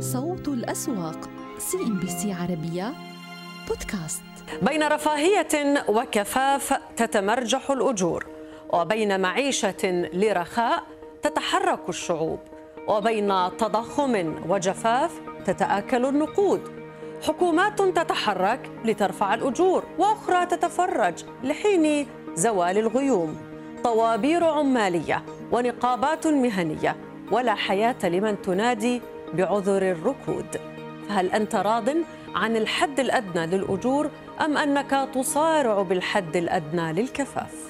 صوت الأسواق CNBC عربية بودكاست. بين رفاهية وكفاف تتأرجح الأجور وبين معيشة لرخاء تتحرك الشعوب وبين تضخم وجفاف تتآكل النقود. حكومات تتحرك لترفع الأجور وأخرى تتفرج لحين زوال الغيوم. طوابير عمالية ونقابات مهنية ولا حياة لمن تنادي بعذر الركود. فهل أنت راض عن الحد الأدنى للأجور أم أنك تصارع بالحد الأدنى للكفاف؟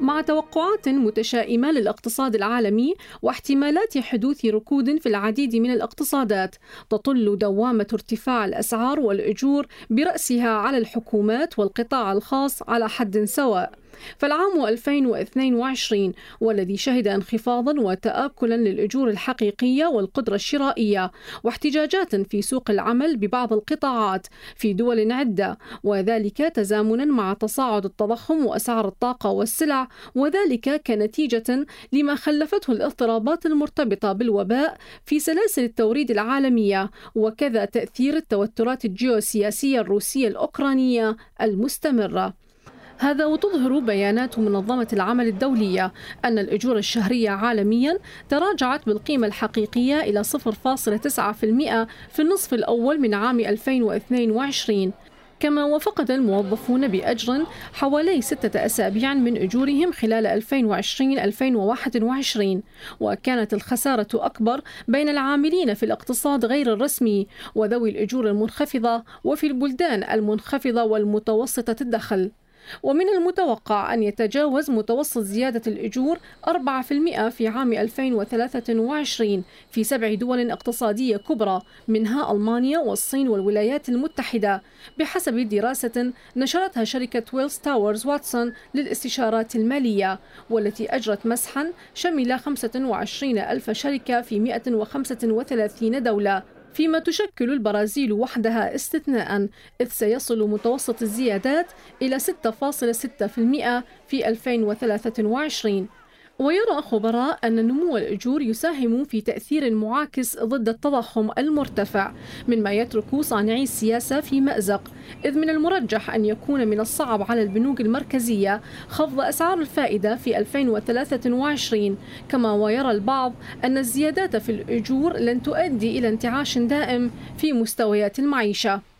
مع توقعات متشائمة للاقتصاد العالمي واحتمالات حدوث ركود في العديد من الاقتصادات تطل دوامة ارتفاع الأسعار والأجور برأسها على الحكومات والقطاع الخاص على حد سواء. فالعام 2022 والذي شهد انخفاضا وتآكلا للأجور الحقيقية والقدرة الشرائية واحتجاجات في سوق العمل ببعض القطاعات في دول عدة وذلك تزامنا مع تصاعد التضخم وأسعار الطاقة والسلع وذلك كنتيجة لما خلفته الاضطرابات المرتبطة بالوباء في سلاسل التوريد العالمية وكذا تأثير التوترات الجيوسياسية الروسية الأوكرانية المستمرة. هذا وتظهر بيانات منظمة العمل الدولية أن الأجور الشهرية عالميا تراجعت بالقيمة الحقيقية إلى 0.9% في النصف الأول من عام 2022 كما وفقد الموظفون بأجر حوالي ستة أسابيع من أجورهم خلال 2020-2021 وكانت الخسارة أكبر بين العاملين في الاقتصاد غير الرسمي وذوي الأجور المنخفضة وفي البلدان المنخفضة والمتوسطة الدخل. ومن المتوقع أن يتجاوز متوسط زيادة الأجور 4% في عام 2023 في سبع دول اقتصادية كبرى منها ألمانيا والصين والولايات المتحدة. بحسب دراسة نشرتها شركة Willis Towers Watson للاستشارات المالية والتي أجرت مسحا شمل 25 ألف شركة في 135 دولة. فيما تشكل البرازيل وحدها استثناء إذ سيصل متوسط الزيادات إلى 6.6% في 2023 ويرى خبراء أن نمو الأجور يساهم في تأثير معاكس ضد التضخم المرتفع مما يترك صانعي السياسة في مأزق إذ من المرجح أن يكون من الصعب على البنوك المركزية خفض أسعار الفائدة في 2023 كما ويرى البعض أن الزيادات في الأجور لن تؤدي إلى انتعاش دائم في مستويات المعيشة.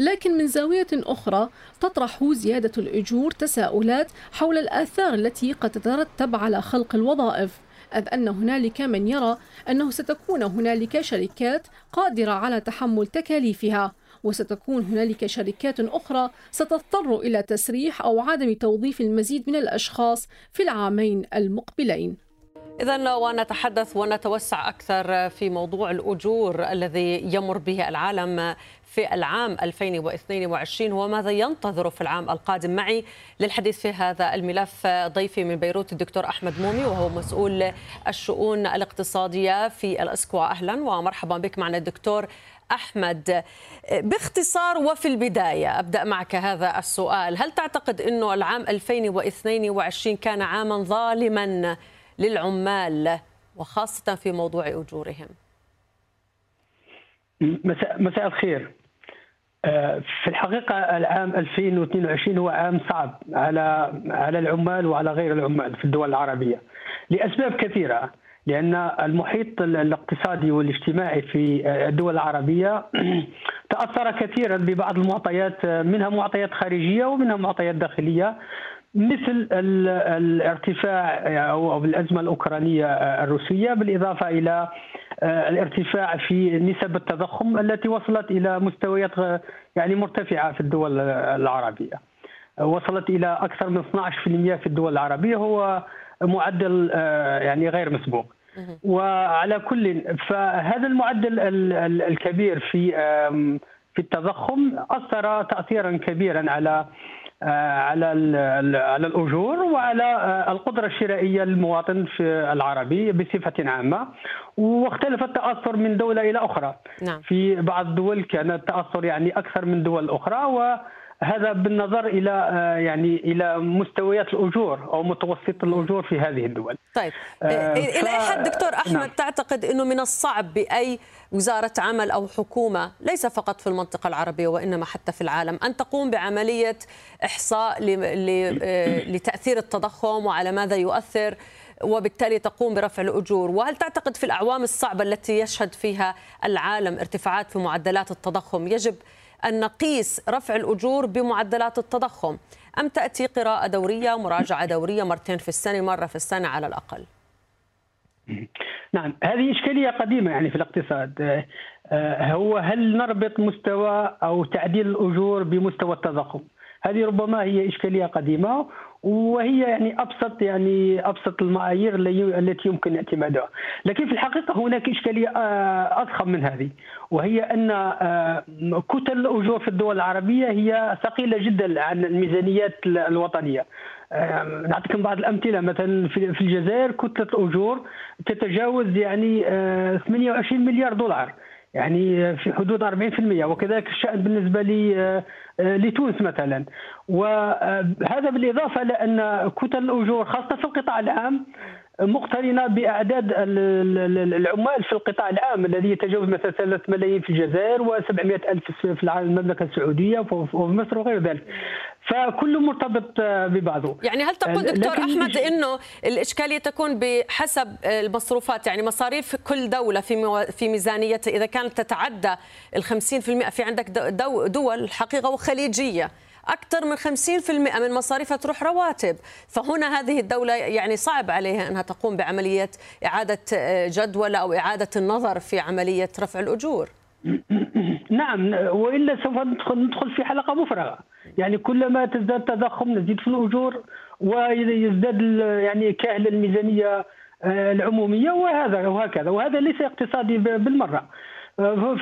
لكن من زاوية أخرى تطرح زيادة الأجور تساؤلات حول الآثار التي قد تترتب على خلق الوظائف إذ أن هنالك من يرى أنه ستكون هنالك شركات قادرة على تحمل تكاليفها وستكون هنالك شركات أخرى ستضطر إلى تسريح أو عدم توظيف المزيد من الأشخاص في العامين المقبلين. إذا ونتحدث ونتوسع أكثر في موضوع الأجور الذي يمر به العالم في العام 2022 وماذا ينتظر في العام القادم. معي للحديث في هذا الملف ضيفي من بيروت الدكتور أحمد مومي وهو مسؤول الشؤون الاقتصادية في الأسكوا. أهلا ومرحبا بك معنا الدكتور أحمد. باختصار وفي البداية أبدأ معك هذا السؤال. هل تعتقد أنه العام 2022 كان عاما ظالما للعمال وخاصة في موضوع أجورهم. مساء, مساء الخير. آه، في الحقيقة العام 2022 هو عام صعب على على العمال وعلى غير العمال في الدول العربية. لأسباب كثيرة لأن المحيط الاقتصادي والاجتماعي في الدول العربية تأثر كثيرا ببعض المعطيات منها معطيات خارجية ومنها معطيات داخلية. مثل الارتفاع أو الازمه الأوكرانية الروسية بالإضافة إلى آه، الارتفاع في نسب التضخم التي وصلت إلى مستويات يعني مرتفعة في الدول العربية. وصلت إلى أكثر من 12% في الدول العربية هو معدل آه، يعني غير مسبوق. وعلى كل فهذا المعدل الكبير في في التضخم أثر تاثيرا كبيرا على آه، على على الأجور وعلى آه، القدرة الشرائية للمواطن في العربي بصفة عامة واختلف التأثر من دولة إلى أخرى نعم. في بعض الدول كان التأثر يعني أكثر من دول أخرى و هذا بالنظر إلى يعني إلى مستويات الأجور أو متوسط الأجور في هذه الدول. طيب آه إلى أي حد دكتور أحمد نعم. تعتقد إنه من الصعب بأي وزارة عمل أو حكومة ليس فقط في المنطقة العربية وإنما حتى في العالم أن تقوم بعملية إحصاء لتأثير التضخم وعلى ماذا يؤثر وبالتالي تقوم برفع الأجور وهل تعتقد في الأعوام الصعبة التي يشهد فيها العالم ارتفاعات في معدلات التضخم يجب أن نقيس رفع الأجور بمعدلات التضخم. أم تأتي قراءة دورية مراجعة دورية مرتين في السنة مرة في السنة على الأقل؟ نعم هذه إشكالية قديمة يعني في الاقتصاد. آه، هو هل نربط مستوى أو تعديل الأجور بمستوى التضخم؟ هذه ربما هي إشكالية قديمة وهي يعني أبسط يعني أبسط المعايير التي يمكن اعتمادها، لكن في الحقيقة هناك إشكالية آه، أضخم من هذه وهي أن آه، كتل الأجور في الدول العربية هي ثقيلة جدا عن الميزانيات الوطنية. آه، نعطيكم بعض الأمثلة مثلا في الجزائر كتلة الأجور تتجاوز يعني 28 مليار دولار. يعني في حدود 40% وكذلك الشأن بالنسبة لتونس مثلا. وهذا بالإضافة لأن كتل الأجور خاصة في القطاع العام مقترنة بأعداد العمال في القطاع العام الذي يتجاوز مثلا 3 ملايين في الجزائر و700 ألف في المملكة السعودية وفي مصر وغير ذلك. فكله مرتبط ببعضه. يعني هل تقول دكتور أحمد أنه الإشكالية تكون بحسب المصروفات؟ يعني مصاريف كل دولة في في ميزانيتها إذا كانت تتعدى ال 50% في عندك دول حقيقة وخليجية أكثر من 50% من مصاريفها تروح رواتب. فهنا هذه الدولة يعني صعب عليها أنها تقوم بعملية إعادة آه، جدول أو إعادة النظر في عملية رفع الأجور. نعم وإلا سوف ندخل في حلقة مفرغة. يعني كلما تزداد تضخم نزيد في الأجور ويزداد يعني كأهل الميزانية آه، العمومية وهذا وهكذا. وهذا ليس اقتصادي بالمرة.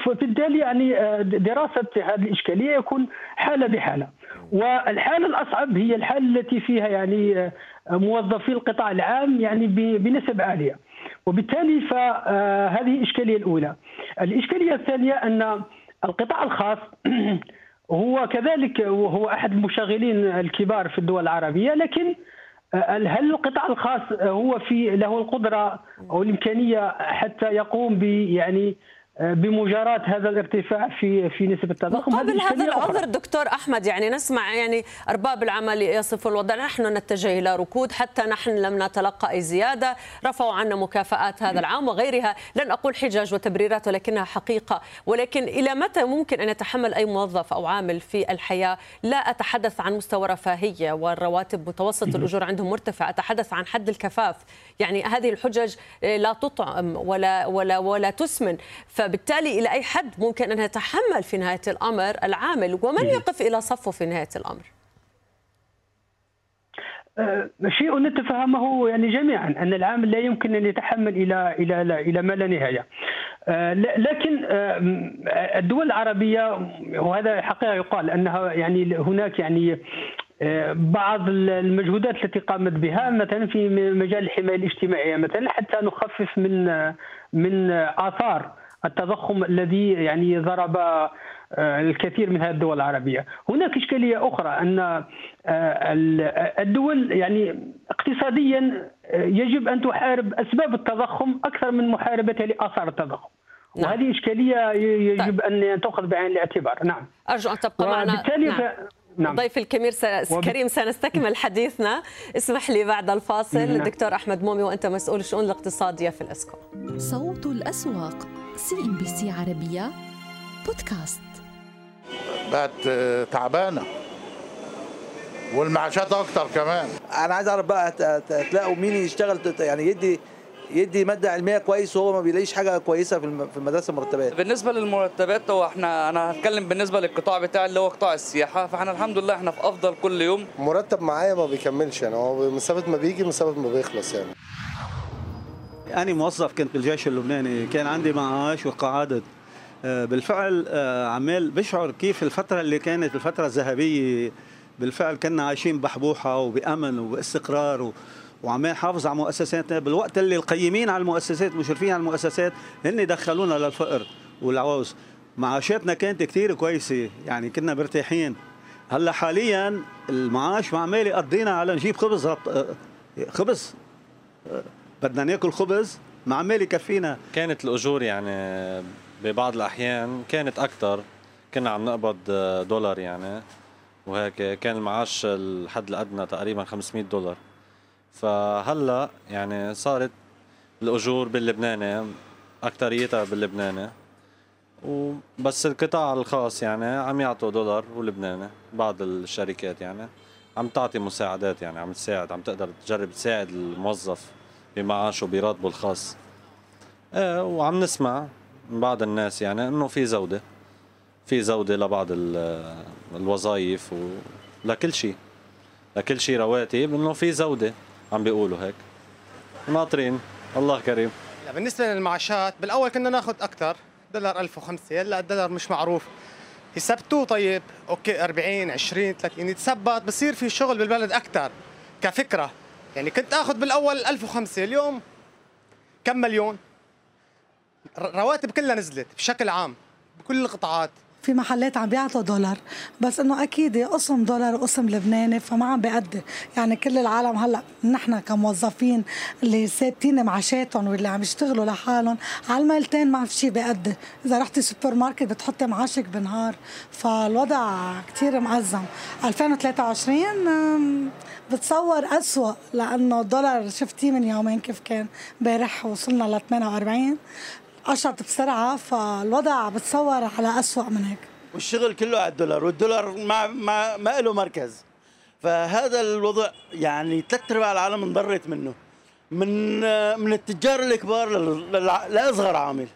فبالتالي يعني آه، دراسة هذه الإشكالية يكون حالة بحالة. والحالة الأصعب هي الحالة التي فيها يعني آه، موظفي القطاع العام يعني بنسب عالية. وبالتالي فهذه آه، الإشكالية الأولى. الإشكالية الثانية أن القطاع الخاص هو كذلك وهو أحد المشغلين الكبار في الدول العربية لكن هل القطاع الخاص هو في له القدرة أو الإمكانية حتى يقوم ب يعني بمجاراة هذا الارتفاع في في نسبة التضخم. قبل هذا العذر دكتور أحمد يعني نسمع يعني أرباب العمل يصفوا الوضع. نحن نتجه إلى ركود حتى نحن لم نتلقى أي زيادة. رفعوا عنا مكافآت هذا العام وغيرها. لن أقول حجج وتبريرات ولكنها حقيقة. ولكن إلى متى ممكن أن يتحمل أي موظف أو عامل في الحياة؟ لا أتحدث عن مستوى رفاهية والرواتب متوسط الأجور عندهم مرتفع أتحدث عن حد الكفاف. يعني هذه الحجج لا تطعم ولا ولا ولا تسمن. ف فبالتالي إلى أي حد ممكن أن يتحمل في نهاية الأمر العامل ومن يقف إلى صفه في نهاية الأمر أه، شيء نتفهمه يعني جميعا أن العامل لا يمكن أن يتحمل إلى إلى إلى ما لا نهاية. أه، لكن أه، الدول العربية وهذا حقيقة يقال أنها يعني هناك يعني بعض المجهودات التي قامت بها مثلا في مجال الحماية الاجتماعية مثلا حتى نخفف من من آثار التضخم الذي يعني ضرب آه، الكثير من هذه الدول العربية هناك إشكالية أخرى أن آه، الدول يعني اقتصاديا آه، يجب أن تحارب أسباب التضخم أكثر من محاربتها لآثار التضخم نعم. وهذه إشكالية يجب طيب. أن تؤخذ بعين الاعتبار نعم أرجو أن تبقى معنا نعم. نعم. ضيف الكبير كريم سنستكمل حديثنا اسمح لي بعد الفاصل نعم. الدكتور أحمد مومي وأنت مسؤول الشؤون الاقتصادية في الإسكوا صوت الأسواق CNBC عربية بودكاست. بقت آه، تعبانة. والمعاشات أكتر كمان. أنا عايز أعرف بقى تلاقوا مين يشتغل يعني يدي يدي مادة علمية كويس وهو ما بيلاقيش حاجة كويسة في المدرسة المرتبات؟ بالنسبة للمرتبات هو إحنا أنا هتكلم بالنسبة للقطاع بتاعي اللي هو قطاع السياحة. فإحنا الحمد لله إحنا في أفضل كل يوم. مرتب معايا ما بيكملش يعني هو مسافه ما بيجي مسافه ما بيخلص يعني. أنا موظف كنت بالجيش اللبناني كان عندي معاش وقعدت آه، بالفعل آه، عمال بشعر كيف الفترة اللي كانت الفترة الذهبية بالفعل كنا عايشين بحبوحة وبأمن وباستقرار وعمال حافظ على مؤسساتنا بالوقت اللي القيمين على المؤسسات المشرفين على المؤسسات هن دخلونا للفقر والعوز. معاشاتنا كانت كثير كويسة يعني كنا مرتاحين. هلأ حاليا المعاش معمال يقضينا على نجيب خبز رط... خبز. بدنا ناكل خبز معمال يكفينا كانت الأجور يعني ببعض الأحيان كانت أكثر كنا عم نقبض دولار يعني وهيك كان المعاش الحد الأدنى تقريبا 500 دولار. فهلأ يعني صارت الأجور باللبناني اكثريتها باللبناني. وبس القطاع الخاص يعني عم يعطوا دولار ولبناني بعض الشركات يعني. عم تعطي مساعدات يعني عم تساعد عم تقدر تجرب تساعد الموظف. بمعاشه براتبه الخاص. إيه وعم نسمع من بعض الناس يعني إنه في زودة في زودة لبعض الوظائف ولكل شيء لكل شيء رواتب إنه في زودة عم بيقولوا هيك. ناطرين الله كريم. بالنسبة للمعاشات بالأول كنا ناخذ أكثر دولار 1005 هلأ الدولار مش معروف. يثبتوه طيب أوكي 40 20 30 يتثبت بصير في شغل بالبلد أكثر كفكرة. يعني كنت آخذ بالأول 1005 اليوم كم مليون؟ رواتب كلها نزلت بشكل عام بكل القطاعات. في محلات عم بيعطوا دولار بس إنه أكيد قسم دولار وقسم لبناني فما عم بيأدي. يعني كل العالم هلأ نحن كموظفين اللي ثابتين معاشاتهم واللي عم يشتغلوا لحالهم على الميلتين ما في شيء بيأدي. إذا رحتي سوبر ماركت بتحطي معاشك بنهار فالوضع كثير مأزم 2023 بتصور أسوأ لأنه الدولار شفتيه من يومين كيف كان امبارح وصلنا ل 48 قشط بسرعة فالوضع بتصور على أسوأ من هيك. والشغل كله على الدولار والدولار ما ما ما له مركز. فهذا الوضع يعني ثلاث ارباع العالم انضرت منه. من من التجار الكبار لأصغر عامل.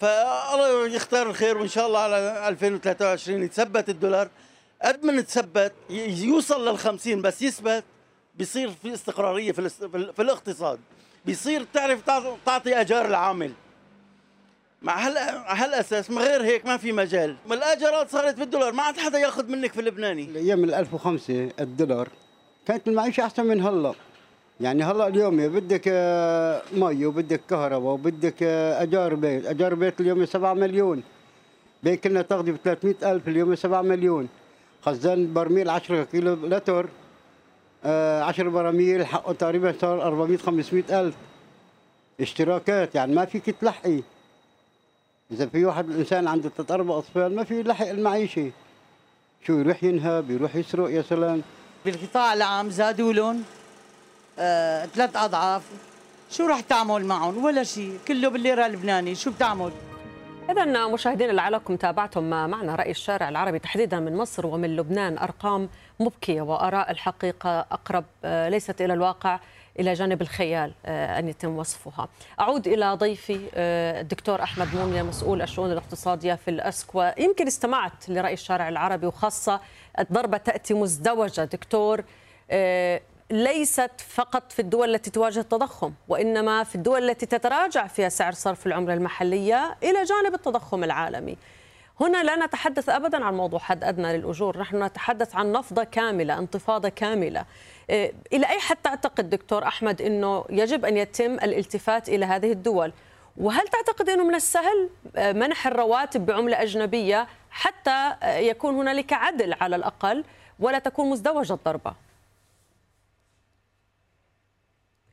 فالله يختار الخير وإن شاء الله على 2023 يتثبت الدولار. قد ما نتثبت يوصل لل 50 بس يثبت بيصير في استقرارية في, في الاقتصاد. بيصير تعرف تعطي أجار العامل. مع هالأساس من غير هيك ما في مجال. ما الأجارات صارت بالدولار ما عاد حدا ياخذ منك في اللبناني الأيام ال 1005 الدولار كانت المعيشة أحسن من هلا. يعني هلا اليوم بدك آه، مي وبدك كهرباء وبدك آه، أجار بيت. أجار بيت اليوم 7 مليون. بيت كنا تاخذي ب 300 ألف اليوم 7 مليون. خزان برميل 10 كيلو لتر 10 آه، براميل حقه تقريبا صار 400 500 ألف. اشتراكات يعني ما فيك تلحقي. إذا في واحد الإنسان عنده ثلاث أربع أطفال ما في لحق المعيشة. شو يروح ينهب يروح يسرق يا سلام. بالقطاع العام زادوا لهم آه، ثلاث أضعاف. شو راح تعمل معهم؟ ولا شيء. كله بالليرة اللبناني شو بتعمل؟ إذا مشاهدينا لعلكم تابعتم معنا رأي الشارع العربي تحديدا من مصر ومن لبنان. أرقام مبكية وآراء الحقيقة أقرب آه، ليست إلى الواقع إلى جانب الخيال آه، أن يتم وصفها. أعود إلى ضيفي آه، الدكتور أحمد موميا مسؤول الشؤون الاقتصادية في الأسكوا يمكن استمعت لرأي الشارع العربي وخاصة الضربة تأتي مزدوجة. دكتور ليست فقط في الدول التي تواجه التضخم وإنما في الدول التي تتراجع فيها سعر صرف العملة المحلية إلى جانب التضخم العالمي هنا لا نتحدث ابدا عن موضوع حد أدنى للأجور، نحن نتحدث عن نفضة كاملة، انتفاضة كاملة. إيه، إلى أي حد تعتقد دكتور أحمد إنه يجب أن يتم الالتفات إلى هذه الدول؟ وهل تعتقد إنه من السهل آه، منح الرواتب بعملة أجنبية حتى آه، يكون هنالك عدل على الأقل ولا تكون مزدوجة الضربة؟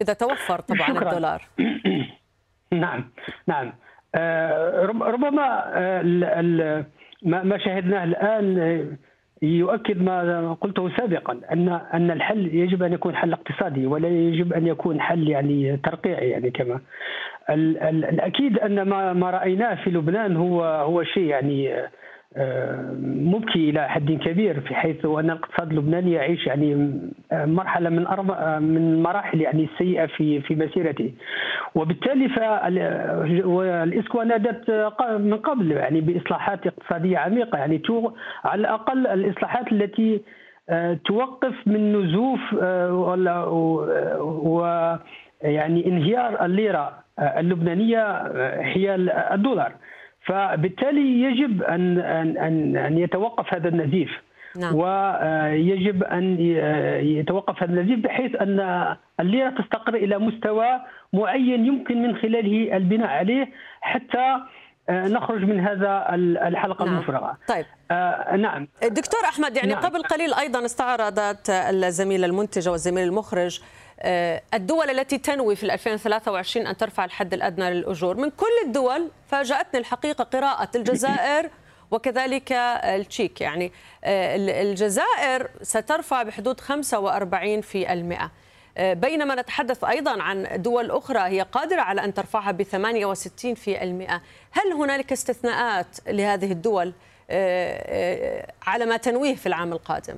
إذا توفر طبعا شكرا. الدولار. نعم نعم آه، ربما ما شاهدناه الآن يؤكد ما قلته سابقا ان أن الحل يجب أن يكون حل اقتصادي ولا يجب أن يكون حل يعني ترقيعي يعني كما الأكيد أن ما ما رأيناه في لبنان هو هو شيء يعني مبكي إلى حد كبير في حيث ان الاقتصاد اللبناني يعيش يعني مرحلة من من المراحل يعني السيئه في في مسيرته. وبالتالي فالاسكوا نادت من قبل يعني بإصلاحات اقتصادية عميقة. يعني على الأقل الإصلاحات التي توقف من نزوف و يعني انهيار الليرة اللبنانية حيال الدولار. فبالتالي يجب ان ان ان يتوقف هذا النزيف نعم. ويجب أن يتوقف هذا النزيف بحيث أن الليرة تستقر إلى مستوى معين يمكن من خلاله البناء عليه حتى نخرج من هذا الحلقة نعم. المفرغة. طيب آه نعم دكتور أحمد يعني نعم. قبل قليل أيضا استعرضت الزميله المنتجه والزميل المخرج آه، الدول التي تنوي في 2023 أن ترفع الحد الأدنى للأجور. من كل الدول فاجأتني الحقيقة قراءة الجزائر وكذلك التشيك. يعني آه، الجزائر سترفع بحدود 45 في المئة. آه، بينما نتحدث أيضا عن دول أخرى هي قادرة على أن ترفعها ب 68 في المئة. هل هنالك استثناءات لهذه الدول على ما تنويه في العام القادم؟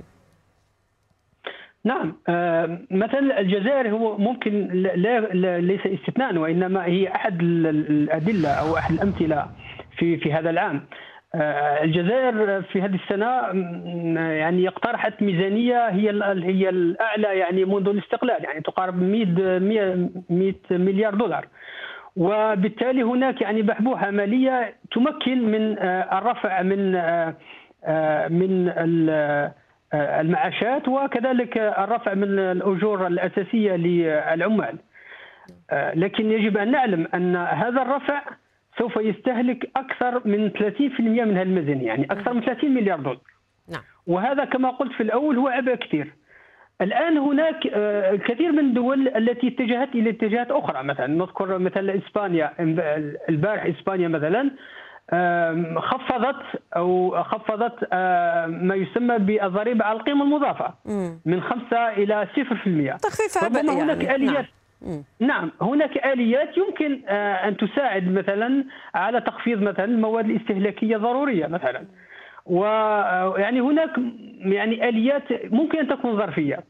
نعم مثلا الجزائر هو ممكن لا, ليس استثناء وإنما هي أحد الأدلة أو أحد الأمثلة في في هذا العام. آه، الجزائر في هذه السنة يعني اقترحت ميزانية هي هي الأعلى يعني منذ الاستقلال يعني تقارب 100 100 مليار دولار. وبالتالي هناك يعني بحبوحة مالية تمكن من آه، الرفع من آه، من المعاشات وكذلك الرفع من الأجور الأساسية للعمال. لكن يجب أن نعلم أن هذا الرفع سوف يستهلك أكثر من 30% من الميزانيه يعني أكثر من 30 مليار دولار. نعم. وهذا كما قلت في الأول هو عبء كثير. الآن هناك الكثير آه، من الدول التي اتجهت إلى اتجاهات أخرى مثلا نذكر مثلا إسبانيا البارح إسبانيا مثلا. خفضت أو خفضت ما يسمى بالضريبه على القيمه المضافه من 5 إلى 0% تخفيف عبء يعني. هناك آليات. نعم. نعم. هناك آليات يمكن آه، أن تساعد مثلا على تخفيض مثلا المواد الاستهلاكية الضروريه مثلا. ويعني آه، هناك يعني آليات ممكن أن تكون ظرفية.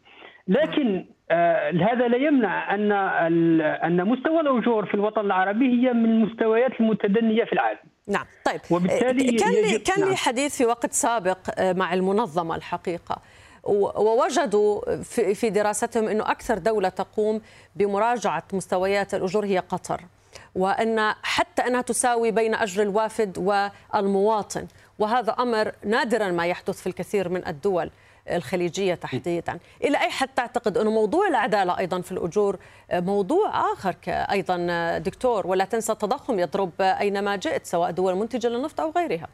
لكن آه هذا لا يمنع أن أن مستوى الأجور في الوطن العربي هي من المستويات المتدنية في العالم. نعم. طيب. وبالتالي كان لي كان لي نعم. حديث في وقت سابق مع المنظمة الحقيقة. ووجدوا في دراستهم إنه أكثر دولة تقوم بمراجعة مستويات الأجور هي قطر وأن حتى أنها تساوي بين أجر الوافد والمواطن. وهذا أمر نادرا ما يحدث في الكثير من الدول. الخليجية تحديدا. إلى أي حد تعتقد أنه موضوع العدالة أيضا في الأجور موضوع آخر أيضا دكتور؟ ولا تنسى التضخم يضرب أينما جئت سواء دول منتجة للنفط أو غيرها.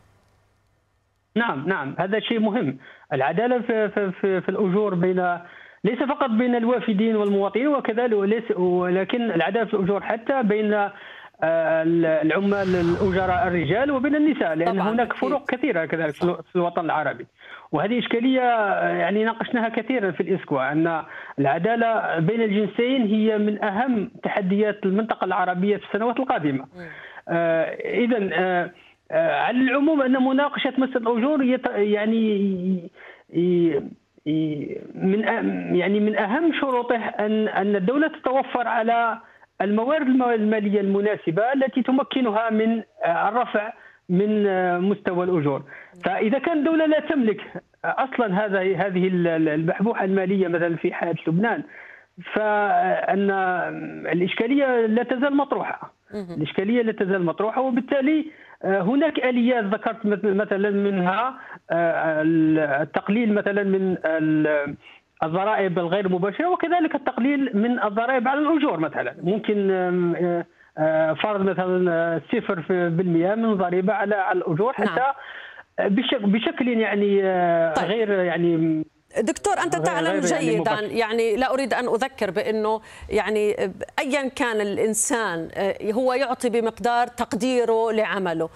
نعم نعم. هذا شيء مهم. العدالة في, في, في, في الأجور بين ليس فقط بين الوافدين والمواطنين وكذلك ولكن العدالة في الأجور حتى بين آه، العمال الأجراء الرجال وبين النساء لأن طبعا. هناك فروق كثيرة كذلك في الوطن العربي. وهذه إشكالية آه، يعني ناقشناها كثيرا في الاسكوا أن العدالة بين الجنسين هي من أهم تحديات المنطقة العربية في السنوات القادمة. آه اذا آه آه، على العموم أن مناقشة مساله الأجور يعني من يعني من أهم شروطه أن أن الدولة تتوفر على الموارد المالية المناسبة التي تمكنها من آه، الرفع من آه، مستوى الأجور. فإذا كان الدولة لا تملك أصلا هذا هذه البحبوحه المالية مثلا في حاله لبنان فأن الإشكالية لا تزال مطروحة. الإشكالية لا تزال مطروحة وبالتالي آه، هناك آليات ذكرت مثلا منها آه، التقليل مثلا من الضرائب الغير مباشرة وكذلك التقليل من الضرائب على الأجور مثلا. ممكن فرض مثلا صفر بالمئة من ضريبة على الأجور نعم. حتى. بشكل يعني طيب. غير يعني دكتور أنت تعلم جيدا يعني, يعني لا أريد أن أذكر بأنه يعني ايا كان الإنسان آه، هو يعطي بمقدار تقديره لعمله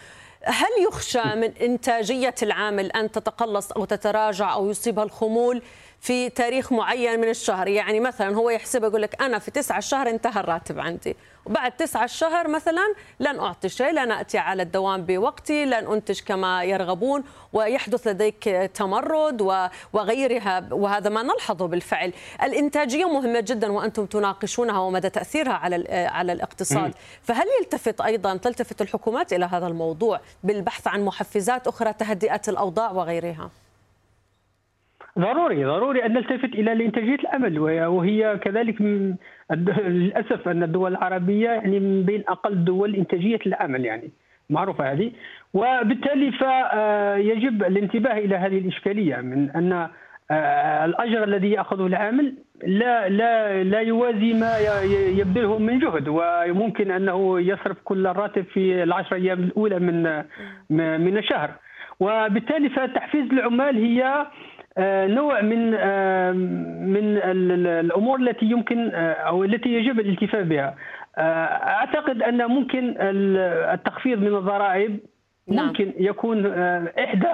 هل يخشى من إنتاجية العامل أن تتقلص أو تتراجع أو يصيبها الخمول في تاريخ معين من الشهر. يعني مثلا هو يحسب يقول لك أنا في تسعة الشهر انتهى الراتب عندي. وبعد تسعة الشهر مثلا لن أعطي شيء لن أتي على الدوام بوقتي لن أنتج كما يرغبون ويحدث لديك تمرد وغيرها. وهذا ما نلحظه بالفعل. الإنتاجية مهمة جدا وأنتم تناقشونها ومدى تأثيرها على على الاقتصاد. فهل يلتفت أيضا تلتفت الحكومات إلى هذا الموضوع بالبحث عن محفزات أخرى تهدئة الأوضاع وغيرها؟ ضروري ضروري أن نلتفت إلى الانتاجيه العمل وهي كذلك للأسف أن الدول العربية يعني من بين أقل دول إنتاجية العمل يعني معروفة هذه. وبالتالي فيجب الانتباه إلى هذه الإشكالية من أن آه، الأجر الذي ياخذه العامل لا لا لا يوازي ما يبذله من جهد وممكن أنه يصرف كل الراتب في العشر أيام الأولى من من الشهر. وبالتالي فتحفيز العمال هي آه، نوع من آه، من ال- ال- الأمور التي يمكن آه، أو التي يجب الالتفاف بها. آه، أعتقد أن ممكن ال- التخفيض من الضرائب نعم. ممكن يكون آه، إحدى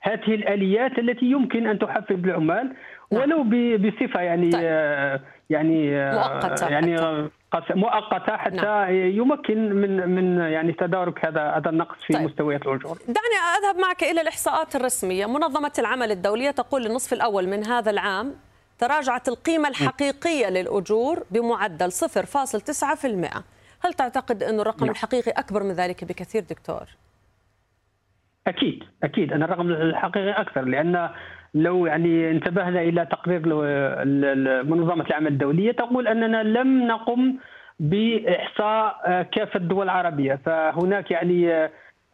هذه الآليات التي يمكن أن تحفز العمال ولو ب- بصفة يعني آه، يعني آه، مؤقتة يعني آه، مؤقتة حتى يمكن من من يعني تدارك هذا هذا النقص في مستويات الأجور. دعني أذهب معك إلى الإحصاءات الرسمية. منظمة العمل الدولية تقول للنصف الأول من هذا العام تراجعت القيمة الحقيقية للأجور بمعدل 0.9% هل تعتقد أن الرقم الحقيقي أكبر من ذلك بكثير دكتور؟ أكيد أكيد أن الرقم الحقيقي أكثر لأن لو يعني انتبهنا إلى تقرير منظمة العمل الدولية تقول أننا لم نقم بإحصاء كافه الدول العربية. فهناك يعني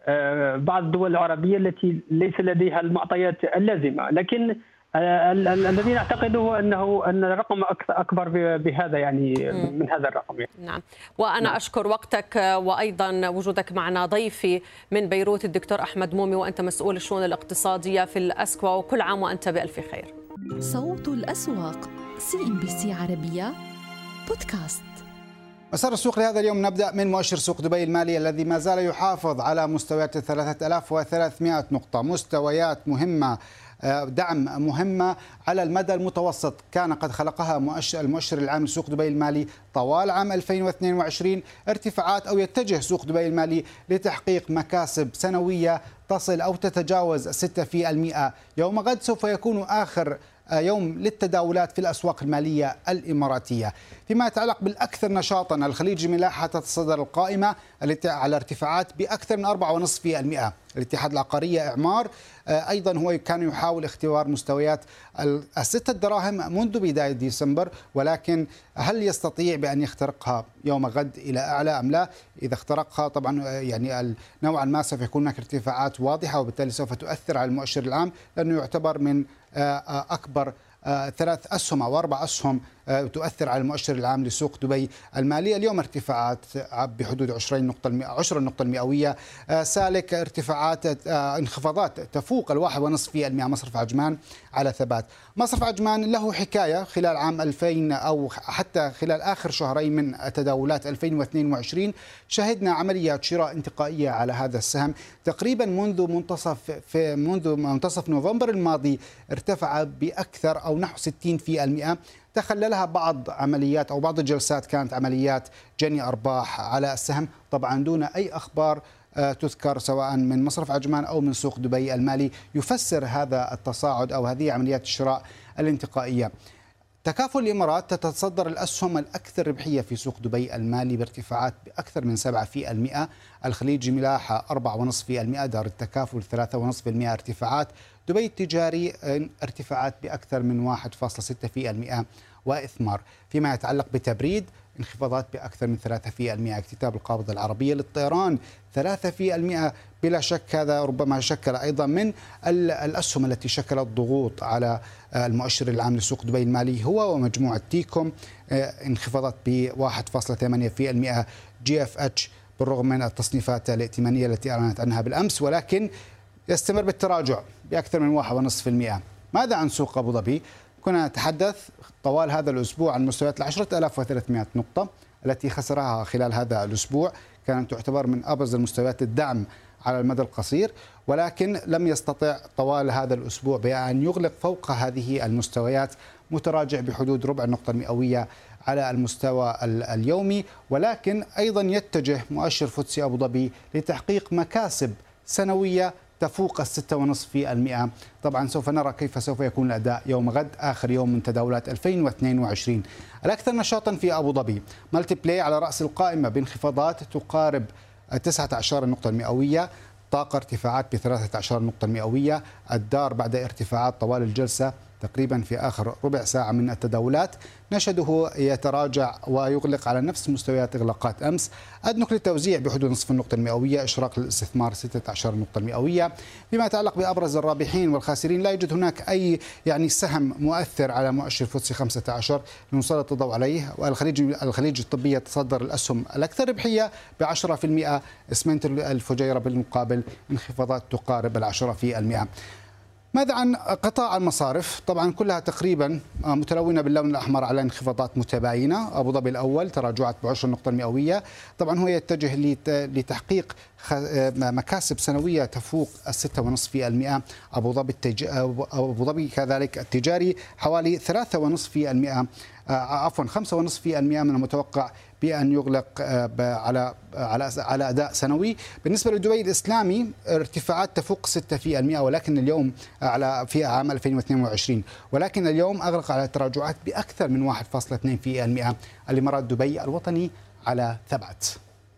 آه، بعض الدول العربية التي ليس لديها المعطيات اللازمة. لكن الذي نعتقده أنه أن الرقم أكثر- أكبر ب- بهذا يعني من هذا الرقم يعني. نعم. وأنا أشكر وقتك وأيضا وجودك معنا ضيفي من بيروت الدكتور أحمد مومي وأنت مسؤول الشؤون الاقتصادية في الإسكوا وكل عام وأنت بألف خير. صوت الأسواق CNBC عربية بودكاست. مسار السوق لهذا اليوم نبدأ من مؤشر سوق دبي المالي الذي ما زال يحافظ على مستويات 3300 نقطة. مستويات مهمة. آه، دعم مهمة على المدى المتوسط. كان قد خلقها مؤشر المؤشر العام لسوق دبي المالي طوال عام 2022 ارتفاعات أو يتجه سوق دبي المالي لتحقيق مكاسب سنوية تصل أو تتجاوز 6% يوم غد سوف يكون آخر يوم للتداولات في الأسواق المالية الإماراتية. فيما يتعلق بالأكثر نشاطا الخليج ملاحة تتصدر القائمة على ارتفاعات بأكثر من 4.5% الاتحاد العقارية إعمار آه، أيضا هو كان يحاول اختبار مستويات ال- الستة دراهم منذ بداية ديسمبر ولكن هل يستطيع بأن يخترقها يوم غد إلى أعلى أم لا؟ إذا اخترقها طبعا آه، يعني نوعا ما سوف يكون هناك ارتفاعات واضحة وبالتالي سوف تؤثر على المؤشر العام لأنه يعتبر من أكبر آه، ثلاث أسهم أو أربع أسهم آه، تؤثر على المؤشر العام لسوق دبي المالي اليوم ارتفاعات آه، بحدود 20 نقطة المئة 10 نقطة المئوية. آه، سالك ارتفاعات آه، انخفاضات تفوق الواحد ونصف في المئة. مصرف عجمان على ثبات. مصرف عجمان له حكاية خلال عام 2000 أو حتى خلال آخر شهرين من تداولات 2022 شهدنا عمليات شراء انتقائية على هذا السهم. تقريبا منذ منتصف في منذ منتصف نوفمبر الماضي ارتفع بأكثر أو نحو 60 في المئة. تخللها بعض عمليات أو بعض الجلسات كانت عمليات جني أرباح على السهم طبعا دون أي أخبار آه، تذكر سواء من مصرف عجمان أو من سوق دبي المالي يفسر هذا التصاعد أو هذه عمليات الشراء الانتقائية. تكافل الإمارات تتصدر الأسهم الأكثر ربحية في سوق دبي المالي بارتفاعات بأكثر من 7%، الخليج ملاحة 4.5%، دار التكافل 3.5% ارتفاعات، دبي التجاري آه، ارتفاعات بأكثر من 1.6% وإثمار، فيما يتعلق بتبريد انخفاضات بأكثر من 3%، اكتتاب القابضة العربية للطيران 3% بلا شك هذا ربما شكل أيضا من ال- الأسهم التي شكلت ضغوط على آه، المؤشر العام لسوق دبي المالي هو ومجموعة تيكوم آه، انخفاضات ب 1.8% GFH بالرغم من التصنيفات الائتمانية التي أعلنت عنها بالأمس ولكن يستمر بالتراجع بأكثر من 1.5%. ماذا عن سوق أبو ظبي؟ كنا نتحدث طوال هذا الأسبوع عن مستويات ال 10300 نقطة التي خسرها خلال هذا الأسبوع كانت تعتبر من أبرز المستويات الدعم على المدى القصير ولكن لم يستطع طوال هذا الأسبوع بان يغلق فوق هذه المستويات متراجع بحدود ربع النقطه المئويه على المستوى ال- اليومي ولكن أيضا يتجه مؤشر فوتسي أبو ظبي لتحقيق مكاسب سنوية تفوق في المئة. طبعا سوف نرى كيف سوف يكون الأداء يوم غد آخر يوم من تداولات 2022 الأكثر نشاطا في أبو ظبي. Multiply على رأس القائمة بانخفاضات تقارب 19 النقطة المئوية طاقة ارتفاعات ب 13 نقطة مئوية. الدار بعد ارتفاعات طوال الجلسة تقريبا في آخر ربع ساعة من التداولات. نشده يتراجع ويغلق على نفس مستويات إغلاقات أمس. أدنك للتوزيع بحدود نصف النقطة المئوية إشراق للاستثمار 16 نقطة المئوية. فيما يتعلق بأبرز الرابحين والخاسرين لا يوجد هناك أي يعني سهم مؤثر على مؤشر فوتسي 15 لنسلط الضوء عليه. والخليج الخليج الطبي يتصدر الأسهم الأكثر ربحية ب 10% اسمنت الفجيرة بالمقابل انخفاضات تقارب العشرة في المئة. ماذا عن قطاع المصارف؟ طبعا كلها تقريبا متلونة باللون الأحمر على انخفاضات متباينة، أبو ظبي الأول تراجعات ب 10 نقطة المئوية، طبعا هو يتجه لتحقيق مكاسب سنوية تفوق ال 6.5%، أبو ظبي التج... ابو ظبي كذلك التجاري حوالي 3.5% عفوا 5.5% من المتوقع بأن يغلق آه، على على على أداء سنوي. بالنسبة لدبي الإسلامي ارتفاعات تفوق 6% ولكن اليوم على في عام 2022 ولكن اليوم أغلق على تراجعات بأكثر من 1.2% الامارات دبي الوطني على ثبات.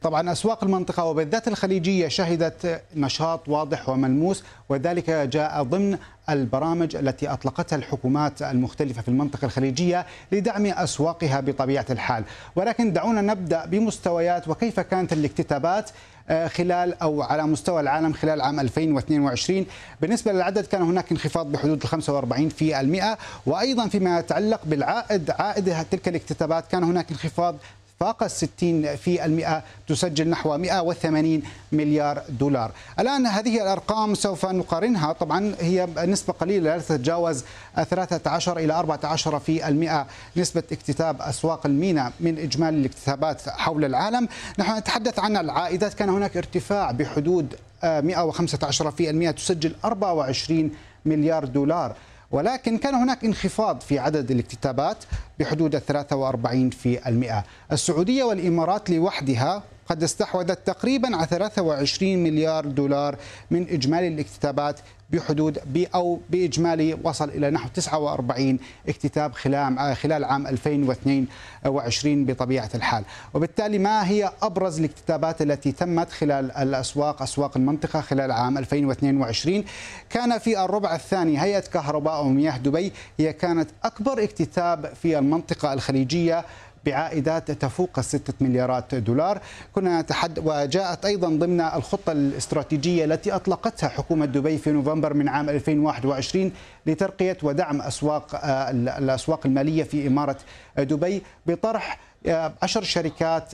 طبعا أسواق المنطقة وبالذات الخليجية شهدت نشاط واضح وملموس وذلك جاء ضمن البرامج التي أطلقتها الحكومات المختلفة في المنطقة الخليجية لدعم أسواقها بطبيعة الحال، ولكن دعونا نبدأ بمستويات وكيف كانت الاكتتابات آه، خلال أو على مستوى العالم خلال عام 2022 بالنسبة للعدد كان هناك انخفاض بحدود ال 45 في المئة وأيضا فيما يتعلق بالعائد عائد تلك الاكتتابات كان هناك انخفاض فاق الستين في المئة تسجل نحو 180 مليار دولار. الآن هذه الأرقام سوف نقارنها. طبعا هي نسبة قليلة لا تتجاوز 13 إلى 14 في المئة. نسبة اكتتاب أسواق المينا من إجمالي الاكتتابات حول العالم. نحن نتحدث عن العائدات. كان هناك ارتفاع بحدود 115 في المئة تسجل 24 مليار دولار. ولكن كان هناك انخفاض في عدد الاكتتابات بحدود 43 في المئة. السعودية والإمارات لوحدها قد استحوذت تقريبا على 23 مليار دولار من إجمالي الاكتتابات بحدود أو بإجمالي وصل إلى نحو 49 اكتتاب خلال خلال عام 2022 بطبيعة الحال. وبالتالي ما هي أبرز الاكتتابات التي تمت خلال الأسواق أسواق المنطقة خلال عام 2022 كان في الربع الثاني هيئة كهرباء ومياه دبي هي كانت أكبر اكتتاب في المنطقة الخليجية بعائدات تفوق الستة مليارات دولار. كنا نتحد وجاءت أيضا ضمن الخطة الاستراتيجية التي أطلقتها حكومة دبي في نوفمبر من عام 2021 لترقية ودعم أسواق آه، الأسواق المالية في إمارة دبي بطرح آه، عشر شركات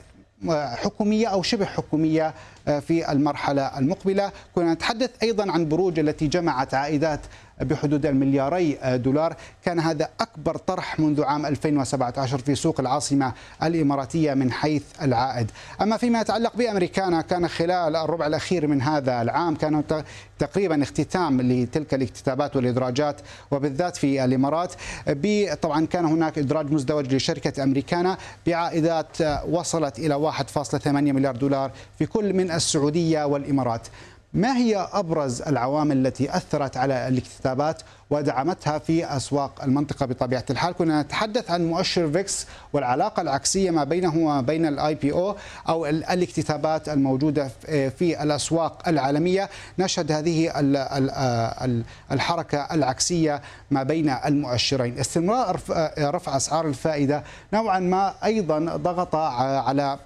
آه، حكومية أو شبه حكومية في المرحلة المقبلة. كنا نتحدث أيضا عن بروج التي جمعت عائدات بحدود الملياري دولار. كان هذا أكبر طرح منذ عام 2017 في سوق العاصمة الإماراتية من حيث العائد. أما فيما يتعلق بأمريكانا كان خلال الربع الأخير من هذا العام كان تقريبا اختتام لتلك الاكتتابات والإدراجات وبالذات في الإمارات. طبعا كان هناك إدراج مزدوج لشركة أمريكانا. بعائدات وصلت إلى 1.8 مليار دولار في كل من السعودية والإمارات. ما هي أبرز العوامل التي أثرت على الاكتتابات ودعمتها في أسواق المنطقة بطبيعة الحال؟ كنا نتحدث عن مؤشر فيكس والعلاقة العكسية ما بينه وما بين الاي بي أو أو الاكتتابات الموجودة في الأسواق العالمية. نشهد هذه الحركة العكسية ما بين المؤشرين. استمرار رفع أسعار الفائدة نوعا ما أيضا ضغط على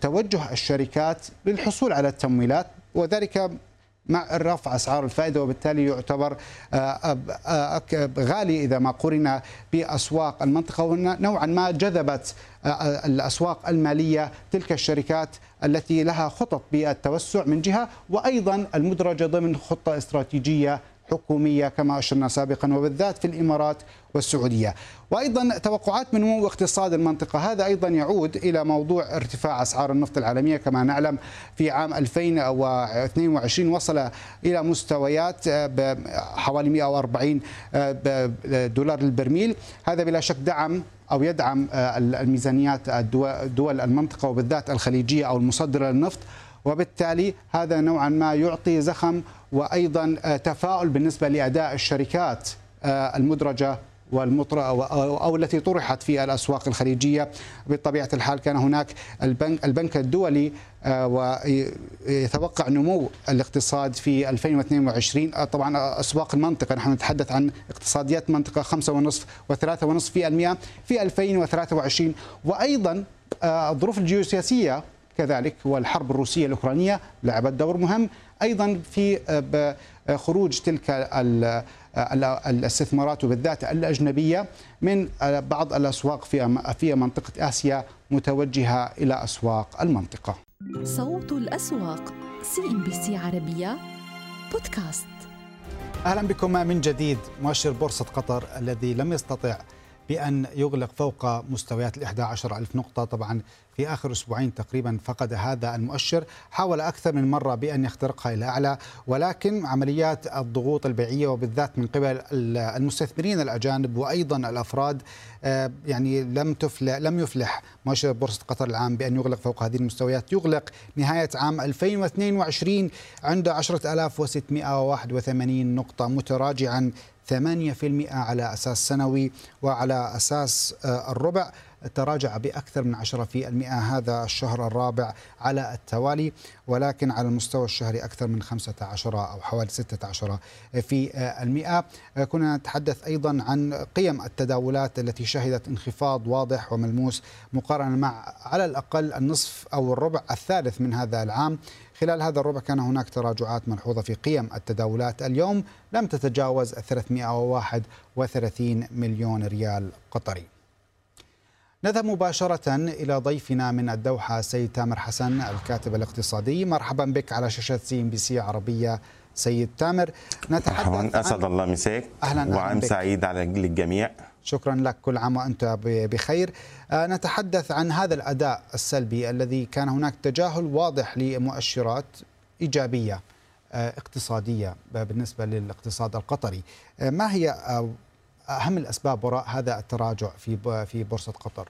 توجه الشركات للحصول على التمويلات وذلك مع رفع أسعار الفائدة وبالتالي يعتبر آه، آه، غالي إذا ما قرن بأسواق المنطقة. ونوعا ما جذبت آه، الأسواق المالية تلك الشركات التي لها خطط بالتوسع من جهة وأيضا المدرجة ضمن خطة استراتيجية حكومية كما أشرنا سابقا وبالذات في الإمارات والسعودية. وأيضا توقعات من نمو اقتصاد المنطقة. هذا أيضا يعود إلى موضوع ارتفاع أسعار النفط العالمية. كما نعلم في عام 2022 وصل إلى مستويات حوالي 140 دولار للبرميل، هذا بلا شك دعم أو يدعم الميزانيات دول المنطقة وبالذات الخليجية أو المصدرة للنفط. وبالتالي هذا نوعا ما يعطي زخم وأيضا تفاؤل بالنسبة لأداء الشركات المدرجة والمطر أو, التي طرحت في الأسواق الخليجية. بطبيعة الحال كان هناك البنك, البنك الدولي آه، ويتوقع نمو الاقتصاد في 2022 آه، طبعا أسواق المنطقة نحن نتحدث عن اقتصاديات منطقة 5.5 و3.5% في 2023 وأيضا آه، الظروف الجيوسياسية كذلك والحرب الروسية الأوكرانية لعبت دور مهم. أيضا في خروج تلك الاستثمارات وبالذات الأجنبية من بعض الأسواق في في منطقة آسيا متوجهة إلى أسواق المنطقة. صوت الأسواق CNBC عربية بودكاست. أهلا بكم من جديد مؤشر بورصة قطر الذي لم يستطع بأن يغلق فوق مستويات ال 11 ألف نقطة. طبعا في آخر أسبوعين تقريبا فقد هذا المؤشر. حاول أكثر من مرة بأن يخترقها إلى أعلى ولكن عمليات الضغوط البيعية وبالذات من قبل المستثمرين الأجانب وأيضا الأفراد آه، يعني لم تفلح لم يفلح مؤشر بورصة قطر العام بأن يغلق فوق هذه المستويات. يغلق نهاية عام 2022 عند 10681 نقطة. متراجعا 8% على أساس سنوي وعلى أساس آه، الربع. تراجع بأكثر من 10% هذا الشهر الرابع على التوالي ولكن على المستوى الشهري أكثر من 15 أو حوالي 16 في المئة. كنا نتحدث أيضا عن قيم التداولات التي شهدت انخفاض واضح وملموس مقارنة مع على الأقل النصف أو الربع الثالث من هذا العام. خلال هذا الربع كان هناك تراجعات ملحوظة في قيم التداولات. اليوم لم تتجاوز 331 مليون ريال قطري. نذهب مباشرة إلى ضيفنا من الدوحة سيد تامر حسن الكاتب الاقتصادي. مرحبا بك على شاشة CNBC عربية سيد تامر. نتحدث أسعد الله مساك. أهلا وعام سعيد على الجميع شكرا لك كل عام وأنت بخير آه، نتحدث عن هذا الأداء السلبي الذي كان هناك تجاهل واضح لمؤشرات إيجابية آه، اقتصادية بالنسبة للاقتصاد القطري آه، ما هي أهم الأسباب وراء هذا التراجع في في بورصة قطر؟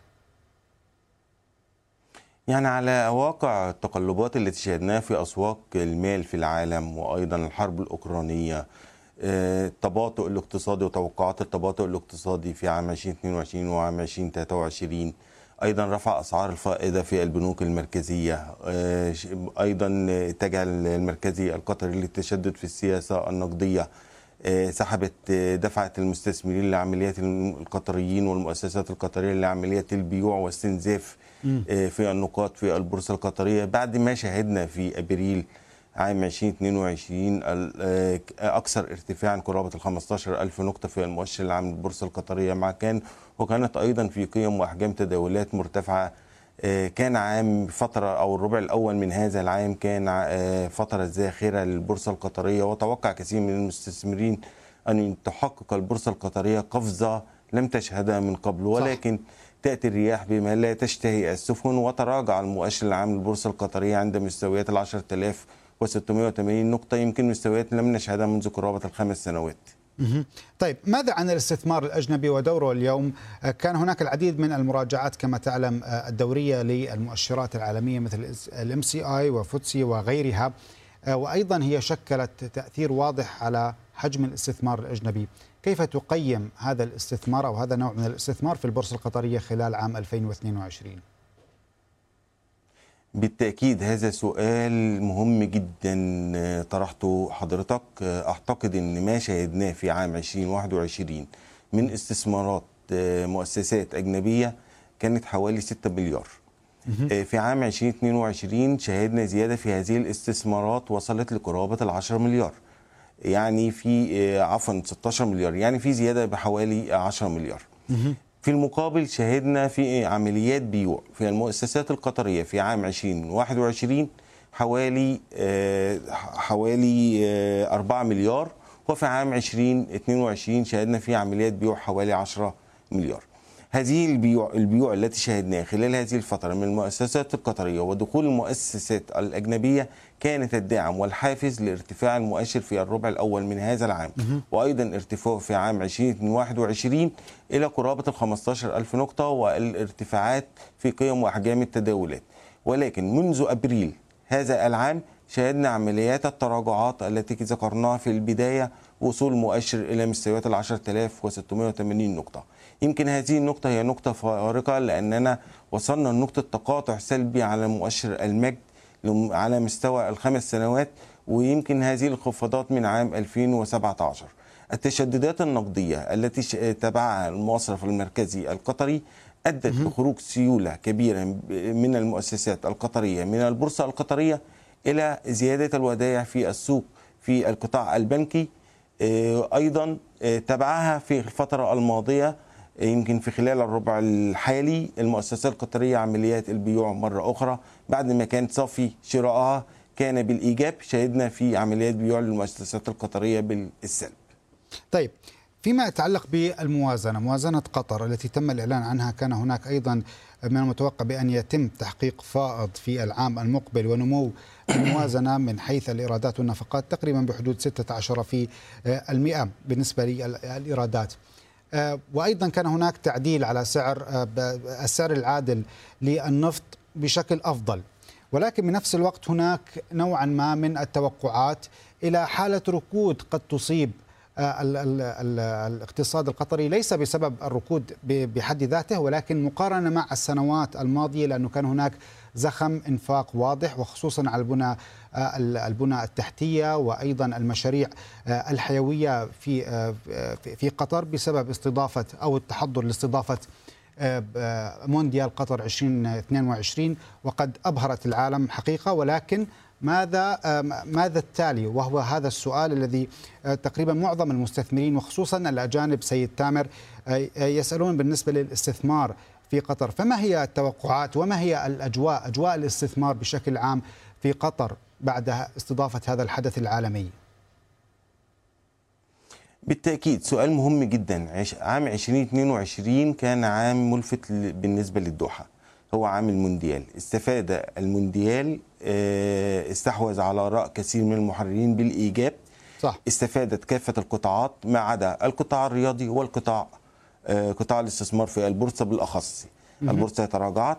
يعني على واقع التقلبات التي شهدناها في أسواق المال في العالم وأيضا الحرب الأوكرانية آه، التباطؤ الاقتصادي وتوقعات التباطؤ الاقتصادي في عام 2022 وعام 2023 أيضا رفع أسعار الفائدة في البنوك المركزية. آه، أيضا اتجه المركزي القطري للتشدد في السياسة النقدية. آه، سحبت آه، دفعت المستثمرين لعمليات القطريين والمؤسسات القطرية لعمليات البيوع واستنزاف في النقاط في البورصة القطرية. بعد ما شهدنا في أبريل عام 2022 أكثر ارتفاعا قرابه ال 15000 نقطة في المؤشر العام للبورصة القطرية مع كان وكانت أيضا في قيم وأحجام تداولات مرتفعة آه، كان عام فترة أو الربع الأول من هذا العام كان آه، فترة زاخرة للبورصة القطرية وتوقع كثير من المستثمرين أن تحقق البورصة القطرية قفزة لم تشهدها من قبل ولكن صح. تأتي الرياح بما لا تشتهي السفن وتراجع المؤشر العام للبورصة القطرية عند مستويات ال 10680 نقطة يمكن مستويات لم نشهدها منذ قرابة الخمس سنوات طيب ماذا عن الاستثمار الأجنبي ودوره اليوم؟ آه، كان هناك العديد من المراجعات كما تعلم آه، الدورية للمؤشرات العالمية مثل ال MSCI و FTSE وغيرها آه، وأيضا هي شكلت تأثير واضح على حجم الاستثمار الأجنبي. كيف تقيم هذا الاستثمار أو هذا نوع من الاستثمار في البورصة القطرية خلال عام 2022؟ بالتأكيد هذا سؤال مهم جدا طرحته حضرتك. أعتقد أن ما شاهدناه في عام 2021 من استثمارات مؤسسات أجنبية كانت حوالي 6 مليار. في عام 2022 شهدنا زيادة في هذه الاستثمارات وصلت لقرابة ال 10 مليار. يعني في عفوا 16 مليار. يعني في زيادة بحوالي 10 مليار. في المقابل شهدنا في عمليات بيوع في المؤسسات القطرية في عام 2021 حوالي آه، حوالي 4 آه، مليار وفي عام 2022 شهدنا في عمليات بيوع حوالي 10 مليار. هذه البيوع البيوع التي شهدناها خلال هذه الفترة من المؤسسات القطرية ودخول المؤسسات الأجنبية كانت الداعم والحافز لارتفاع المؤشر في الربع الأول من هذا العام وأيضا ارتفاعه في عام 2021 إلى قرابة ال 15 ألف نقطة والارتفاعات في قيم وأحجام التداولات. ولكن منذ أبريل هذا العام شاهدنا عمليات التراجعات التي ذكرناها في البداية وصول مؤشر إلى مستويات ال 10680 نقطة. يمكن هذه النقطة هي نقطة فارقة لأننا وصلنا لنقطة تقاطع سلبي على مؤشر المجد لم- على مستوى الخمس سنوات ويمكن هذه الانخفاضات من عام 2017 التشددات النقدية التي تبعها المصرف المركزي القطري أدت لخروج سيولة كبيرة من المؤسسات القطرية من البورصة القطرية إلى زيادة الودائع في السوق في القطاع البنكي. آه، أيضا آه، تبعها في الفترة الماضية يمكن في خلال الربع الحالي المؤسسات القطرية عمليات البيوع مرة أخرى. بعد ما كانت صافي شرائها كان بالإيجاب شهدنا في عمليات بيوع للمؤسسات القطرية بالسلب. طيب فيما يتعلق بالموازنة موازنة قطر التي تم الإعلان عنها كان هناك أيضا من المتوقع بأن يتم تحقيق فائض في العام المقبل ونمو الموازنة من حيث الإيرادات والنفقات تقريبا بحدود 16 في المئة بالنسبة للإيرادات. آه، وأيضا كان هناك تعديل على سعر آه، السعر العادل للنفط بشكل أفضل. ولكن بنفس الوقت هناك نوعا ما من التوقعات إلى حالة ركود قد تصيب آه، ال- ال- ال- الاقتصاد القطري. ليس بسبب الركود بحد ذاته ولكن مقارنة مع السنوات الماضية لأنه كان هناك زخم إنفاق واضح وخصوصا على البنى آه، ال- البنى التحتية وأيضا المشاريع آه، الحيوية في آه، في- في قطر بسبب استضافة أو التحضر لاستضافة آه، مونديال قطر 2022 وقد أبهرت العالم حقيقة. ولكن ماذا ماذا التالي؟ وهو هذا السؤال الذي تقريبا معظم المستثمرين وخصوصا الأجانب سيد تامر يسألون بالنسبة للاستثمار في قطر. فما هي التوقعات وما هي الأجواء أجواء الاستثمار بشكل عام في قطر بعد استضافة هذا الحدث العالمي؟ بالتأكيد سؤال مهم جدا. عام 2022 كان عام ملفت بالنسبة للدوحة. هو عام المونديال. استفاد المونديال آه، استحوذ على رأي كثير من المحررين بالإيجاب. صح. استفادت كافة القطاعات ما عدا القطاع الرياضي والقطاع قطاع الاستثمار في البورصة بالأخص مهم. البورصة تراجعت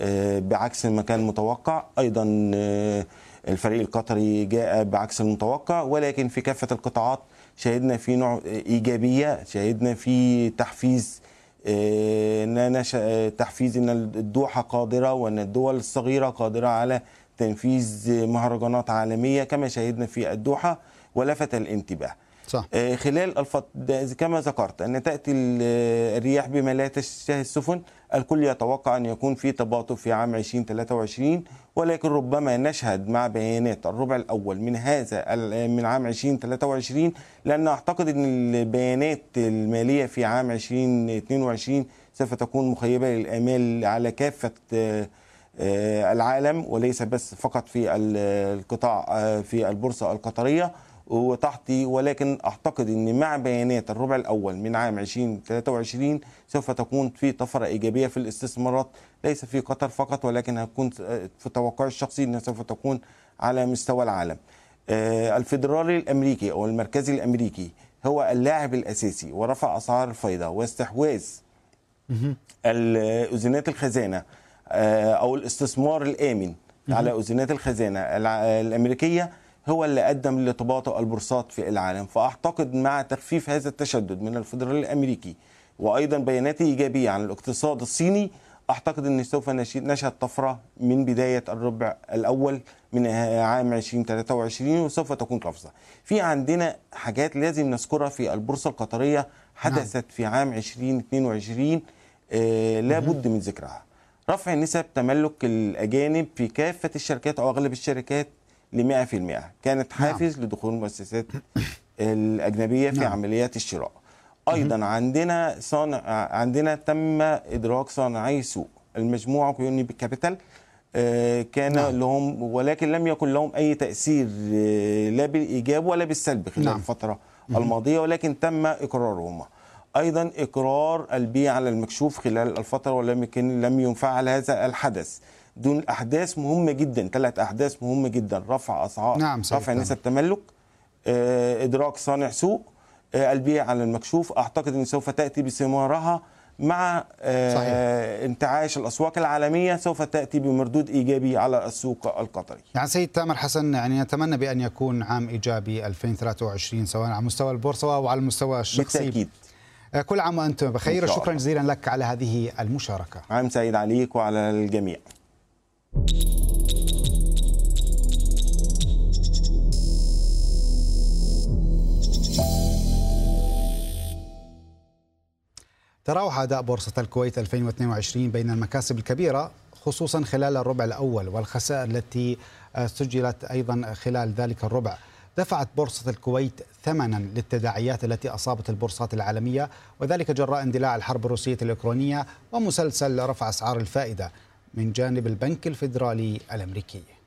آه، بعكس ما كان متوقع أيضا آه، الفريق القطري جاء بعكس المتوقع ولكن في كافة القطاعات شهدنا في نوع إيجابية شهدنا في تحفيز آه، آه، تحفيز إن الدوحه قادرة وإن الدول الصغيرة قادرة على تنفيذ مهرجانات عالمية كما شهدنا في الدوحة ولفت الانتباه. صح. آه، خلال الفت... ده كما ذكرت أن تأتي ال- الرياح بما لا تشتهي السفن الكل يتوقع أن يكون في تباطؤ في عام 2023 ولكن ربما نشهد مع بيانات الربع الأول من هذا من عام 2023 لأن أعتقد أن البيانات المالية في عام 2022 سوف تكون مخيبة للآمال على كافة آه، العالم وليس بس فقط في ال- القطاع آه، في البورصة القطرية. وتحتي ولكن أعتقد إن مع بيانات الربع الأول من عام 2023 سوف تكون في طفرة إيجابية في الاستثمارات. ليس في قطر فقط ولكن هتكون في توقعي الشخصي إنها سوف تكون على مستوى العالم. آه، الفيدرالي الأمريكي أو المركزي الأمريكي هو اللاعب الأساسي ورفع أسعار الفايدة واستحواذ اذونات الخزانة آه، أو الاستثمار الآمن على اذونات الخزانة. الع- الأمريكية هو اللي قدم لتباطؤ البورصات في العالم فأعتقد مع تخفيف هذا التشدد من الفدرالي الأمريكي وأيضا بيانات إيجابية عن الاقتصاد الصيني أعتقد إن سوف نشهد طفرة من بداية الربع الأول من عام 2023 وسوف تكون قفزه. في عندنا حاجات لازم نذكرها في البورصة القطرية حدثت في عام 2022 آه لابد من ذكرها. رفع نسب تملك الأجانب في كافة الشركات أو أغلب الشركات ل 100% كانت حافز لدخول المؤسسات الأجنبية في نعم. عمليات الشراء. أيضا عندنا صانع عندنا تم إدراك صانعي سوق المجموعة كيوني كابيتال آه، كان نعم. لهم ولكن لم يكن لهم أي تأثير آه، لا بالإيجاب ولا بالسلب خلال نعم. الفترة. الماضية ولكن تم اقرارهم أيضا إقرار البيع على المكشوف خلال الفترة ولم يكن لم ينفعل هذا الحدث دون أحداث مهمه جدا ثلاث أحداث مهمه جدا رفع أسعار نعم، رفع. نسب تملك آه، إدراك صانع سوق آه، البيع على المكشوف أعتقد إن سوف تأتي بثمارها مع آه، انتعاش الأسواق العالمية سوف تأتي بمردود إيجابي على السوق القطري. يعني سيد تامر حسن يعني نتمنى بأن يكون عام إيجابي 2023 سواء على مستوى البورصة أو على المستوى الشخصي. بالتأكيد. كل عام وأنتم بخير الله. جزيلا لك على هذه المشاركة. عام سعيد عليك وعلى الجميع. تراوح أداء بورصة الكويت 2022 بين المكاسب الكبيرة خصوصا خلال الربع الأول والخسائر التي آه، سجلت أيضا خلال ذلك الربع. دفعت بورصة الكويت ثمنا للتداعيات التي أصابت البورصات العالمية وذلك جراء اندلاع الحرب الروسية الإوكرانية ومسلسل رفع أسعار الفائدة من جانب البنك الفيدرالي الأمريكي.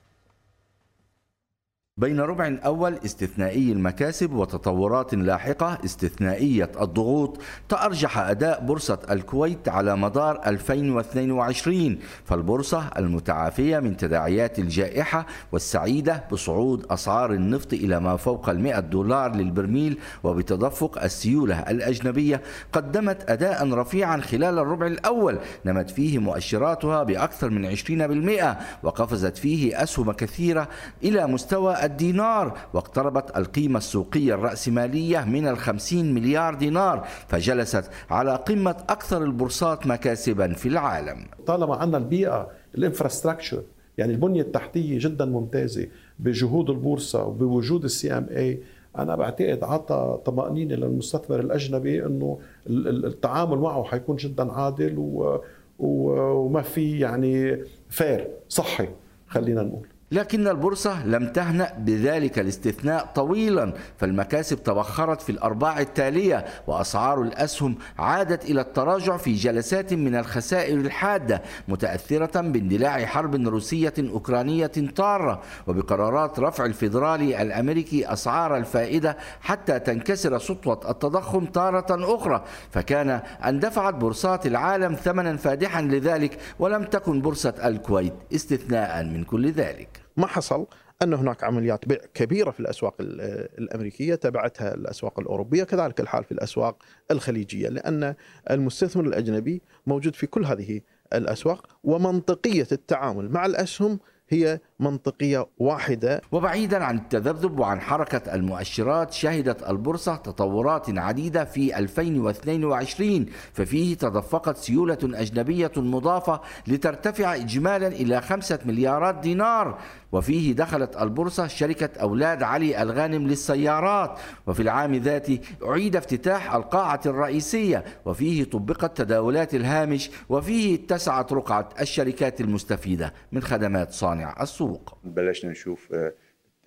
بين ربع أول استثنائي المكاسب وتطورات لاحقة استثنائية الضغوط تأرجح أداء بورصة الكويت على مدار 2022 فالبورصة المتعافية من تداعيات الجائحة والسعيدة بصعود أسعار النفط إلى ما فوق المئة دولار للبرميل وبتدفق السيولة الأجنبية. قدمت أداء رفيعا خلال الربع الأول نمت فيه مؤشراتها بأكثر من 20% وقفزت فيه أسهم كثيرة إلى مستوى الدينار واقتربت القيمة السوقية الرأسمالية من الخمسين مليار دينار فجلست على قمة أكثر البورصات مكاسبا في العالم. طالما عندنا البيئة ال infrastructure يعني البنية التحتية جدا ممتازة بجهود البورصة وبوجود ال CMA أنا بعتقد عطى طمأنينة للمستثمر الأجنبي إنه ال- ال- التعامل معه حيكون جدا عادل و و- وما في يعني fair صحي خلينا نقول. لكن البورصة لم تهنأ بذلك الاستثناء طويلا فالمكاسب تبخرت في الأرباع التالية وأسعار الأسهم عادت إلى التراجع في جلسات من الخسائر الحادة متأثرة باندلاع حرب روسية أوكرانية طارة وبقرارات رفع الفيدرالي الأمريكي أسعار الفائدة حتى تنكسر سطوة التضخم تارة أخرى فكان أن دفعت بورصات العالم ثمنا فادحا لذلك ولم تكن بورصة الكويت استثناء من كل ذلك. ما حصل أن هناك عمليات بيع كبيرة في الأسواق ال- الأمريكية تبعتها الأسواق الأوروبية كذلك الحال في الأسواق الخليجية لأن المستثمر الأجنبي موجود في كل هذه الأسواق ومنطقية التعامل مع الأسهم هي منطقية واحدة. وبعيدا عن التذبذب وعن حركة المؤشرات شهدت البورصة تطورات عديدة في 2022 ففيه تدفقت سيولة أجنبية مضافة لترتفع إجمالا إلى خمسة مليارات دينار. وفيه دخلت البورصة شركة أولاد علي الغانم للسيارات. وفي العام ذاته أعيد افتتاح القاعة الرئيسية. وفيه طبقت تداولات الهامش. وفيه اتسعت رقعة الشركات المستفيدة من خدمات صانع. السوق. بلشنا نشوف آه،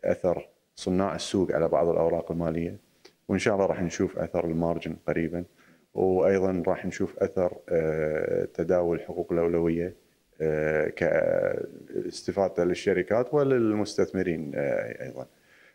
أثر صناع السوق على بعض الأوراق المالية وإن شاء الله راح نشوف أثر المارجن قريبا وأيضا راح نشوف أثر آه، تداول حقوق الأولوية آه، كاستفاده للشركات وللمستثمرين أيضا.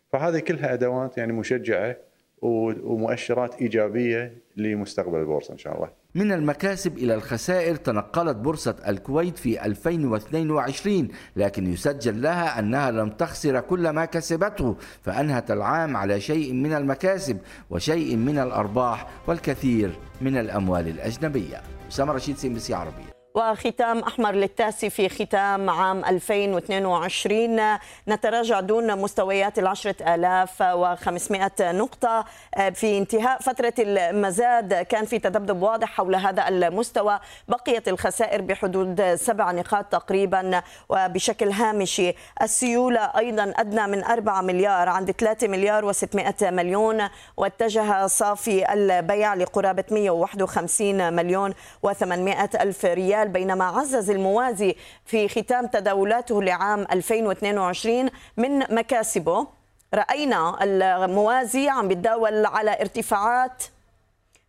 فهذه كلها أدوات يعني مشجعة ومؤشرات إيجابية لمستقبل البورصه إن شاء الله. من المكاسب إلى الخسائر تنقلت بورصة الكويت في 2022 لكن يسجل لها أنها لم تخسر كل ما كسبته فأنهت العام على شيء من المكاسب وشيء من الأرباح والكثير من الأموال الأجنبية. أسامة رشيد CNBC عربية. وختام أحمر للتاسي في ختام عام 2022 نتراجع دون مستويات العشرة آلاف وخمسمائة نقطة. في انتهاء فترة المزاد كان في تذبذب واضح حول هذا المستوى. بقيت الخسائر بحدود سبع نقاط تقريبا. وبشكل هامشي السيولة أيضا أدنى من 4 مليار عند 3 مليار و600 مليون. واتجه صافي البيع لقرابة 151 مليون و800 ألف ريال. بينما عزز الموازي في ختام تداولاته لعام 2022 من مكاسبه. رأينا الموازي عم بيتداول على ارتفاعات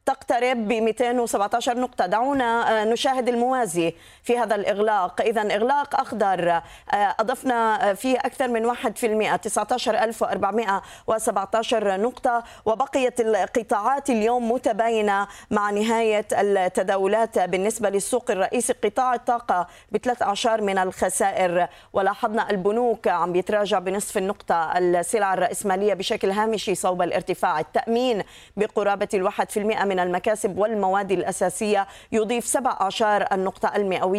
تقترب ب 217 نقطة. دعونا نشاهد الموازي. في هذا الإغلاق. إذا إغلاق أخضر. أضفنا فيه أكثر من 1% 19417 نقطة. وبقيت القطاعات اليوم متباينة مع نهاية التداولات بالنسبة للسوق الرئيسي. قطاع الطاقة بثلاث أعشار من الخسائر. ولاحظنا البنوك عم بيتراجع بنصف النقطة. السلع الرأسمالية بشكل هامشي صوب الارتفاع. التأمين بقرابة الواحد في المئة من المكاسب والمواد الأساسية يضيف 17 النقطة المئوية.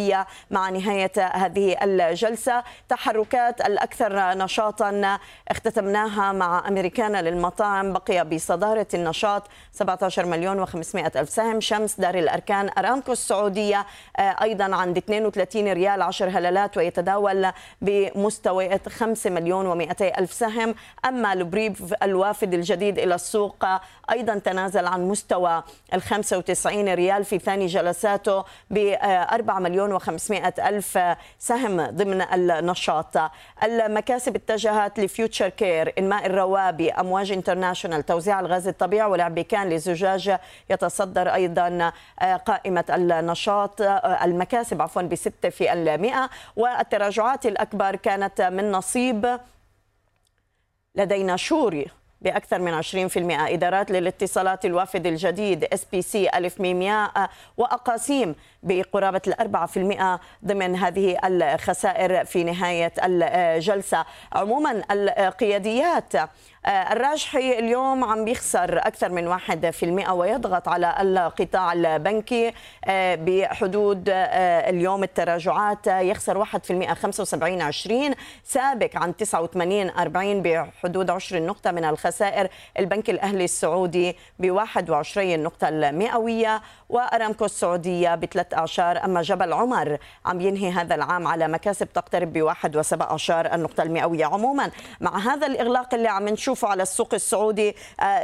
مع نهاية هذه الجلسة. تحركات الأكثر نشاطا اختتمناها مع أمريكانا للمطاعم. بقي بصدارة النشاط 17 مليون و500 ألف سهم. شمس دار الأركان أرامكو السعودية أيضا عند 32 ريال 10 هللات ويتداول بمستويات 5 مليون و200 ألف سهم. أما لوبريف الوافد الجديد إلى السوق أيضا تنازل عن مستوى ال 95 ريال في ثاني جلساته ب 4 مليون و500 ألف سهم ضمن النشاط. المكاسب اتجهت ل Future Care إنماء الروابي أمواج International توزيع الغاز الطبيعي والعبيكان للزجاج يتصدر أيضا قائمة النشاط المكاسب عفوا في المئة. والتراجعات الأكبر كانت من نصيب لدينا شوري بأكثر من 20% إدارات للاتصالات الوافد الجديد اس بي سي ألف ميمياء وأقاسيم بقرابة الأربعة في المئة ضمن هذه الخسائر في نهاية الجلسة. عموما القياديات الراجحي اليوم عم بيخسر أكثر من واحد في المئة ويضغط على القطاع البنكي بحدود اليوم التراجعات يخسر واحد في المئة 75 20 سابق عن 89 40 بحدود 20 نقطة من الخسائر. البنك الأهلي السعودي ب 21 نقطة المئوية. وأرامكو السعودية بثلاث أعشار أما جبل عمر. عم ينهي هذا العام على مكاسب تقترب بواحد وسبع أعشار النقطة المئوية عموما. مع هذا الإغلاق اللي عم نشوفه على السوق السعودي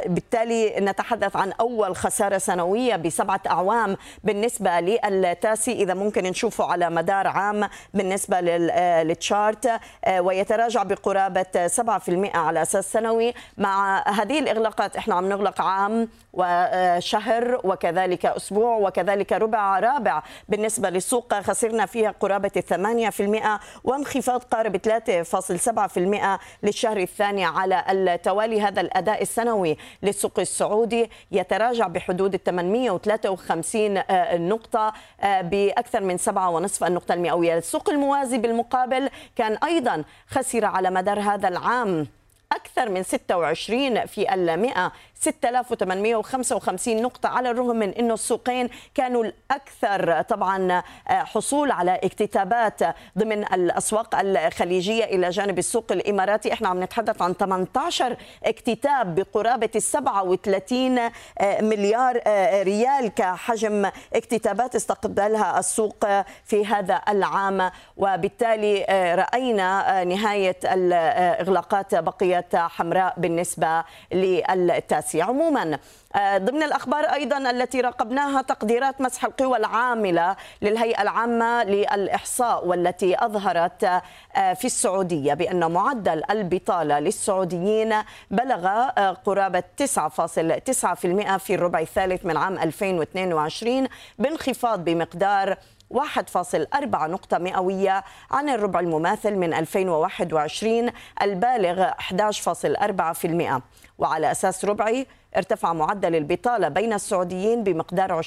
بالتالي نتحدث عن أول خسارة سنوية بسبعة أعوام بالنسبة للتاسي. إذا ممكن نشوفه على مدار عام بالنسبة للتشارت ويتراجع بقرابة 7% على أساس سنوي. مع هذه الإغلاقات إحنا عم نغلق عام وشهر وكذلك أسبوع وكذلك ربع رابع بالنسبة للسوق. خسرنا فيها قرابة 8% وانخفاض قارب 3.7% للشهر الثاني على التوالي. هذا الأداء السنوي للسوق السعودي يتراجع بحدود 853 نقطة بأكثر من 7.5 النقطة المئوية. السوق الموازي بالمقابل كان أيضا خسر على مدار هذا العام. أكثر من 26 في المئة. 6855 نقطة على الرغم من أنه السوقين كانوا الأكثر طبعا حصول على اكتتابات ضمن الأسواق الخليجية إلى جانب السوق الإماراتي. إحنا عم نتحدث عن 18 اكتتاب بقرابة 37 مليار ريال كحجم اكتتابات استقبلها السوق في هذا العام. وبالتالي رأينا نهاية الإغلاقات بقيت حمراء بالنسبة السياسي عموما ضمن الأخبار أيضا التي راقبناها تقديرات مسح القوى العاملة للهيئة العامة للإحصاء والتي أظهرت في السعودية بأن معدل البطالة للسعوديين بلغ قرابة 9.9% في الربع الثالث من عام 2022 بانخفاض بمقدار 1.4 نقطة مئوية عن الربع المماثل من 2021 البالغ 11.4% وعلى أساس ربعي ارتفع معدل البطالة بين السعوديين بمقدار 20%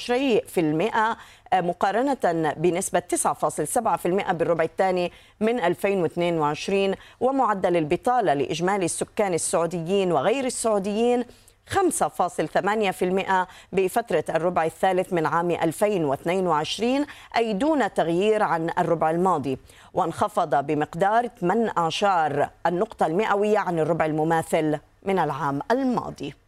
مقارنة بنسبة 9.7% بالربع الثاني من 2022 ومعدل البطالة لإجمالي السكان السعوديين وغير السعوديين 5.8% بفترة الربع الثالث من عام 2022 أي دون تغيير عن الربع الماضي. وانخفض بمقدار 18 النقطة المئوية عن الربع المماثل من العام الماضي.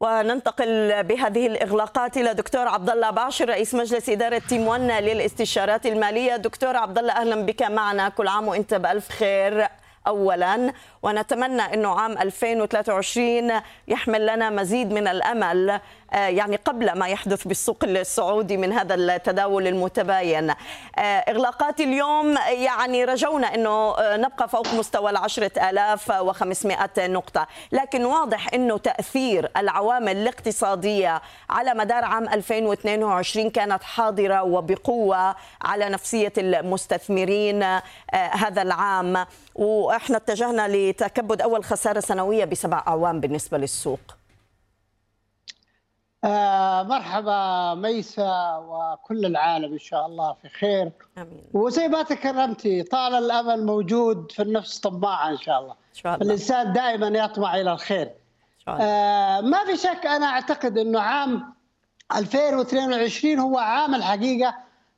وننتقل بهذه الإغلاقات إلى دكتور عبد الله باشر رئيس مجلس إدارة تيم 1 للاستشارات المالية. دكتور عبد الله أهلا بك معنا. كل عام وأنت بألف خير اولا. ونتمنى إنه عام 2023 يحمل لنا مزيد من الأمل. يعني قبل ما يحدث بالسوق السعودي من هذا التداول المتباين. إغلاقات اليوم يعني رجونا أنه نبقى فوق مستوى العشرة آلاف وخمسمائة نقطة. لكن واضح أنه تأثير العوامل الاقتصادية على مدار عام 2022 كانت حاضرة وبقوة على نفسية المستثمرين هذا العام. وإحنا اتجهنا لتكبد أول خسارة سنوية بسبع أعوام بالنسبة للسوق. آه مرحبا ميسا وكل العالم إن شاء الله في خير. آمين. وزي ما تكرمتي طال الأمل موجود في النفس طماعه إن شاء الله. شاء الله. الانسان دائما يطمع إلى الخير. آه ما في شك أنا أعتقد إنه عام 2022 هو عام الحقيقة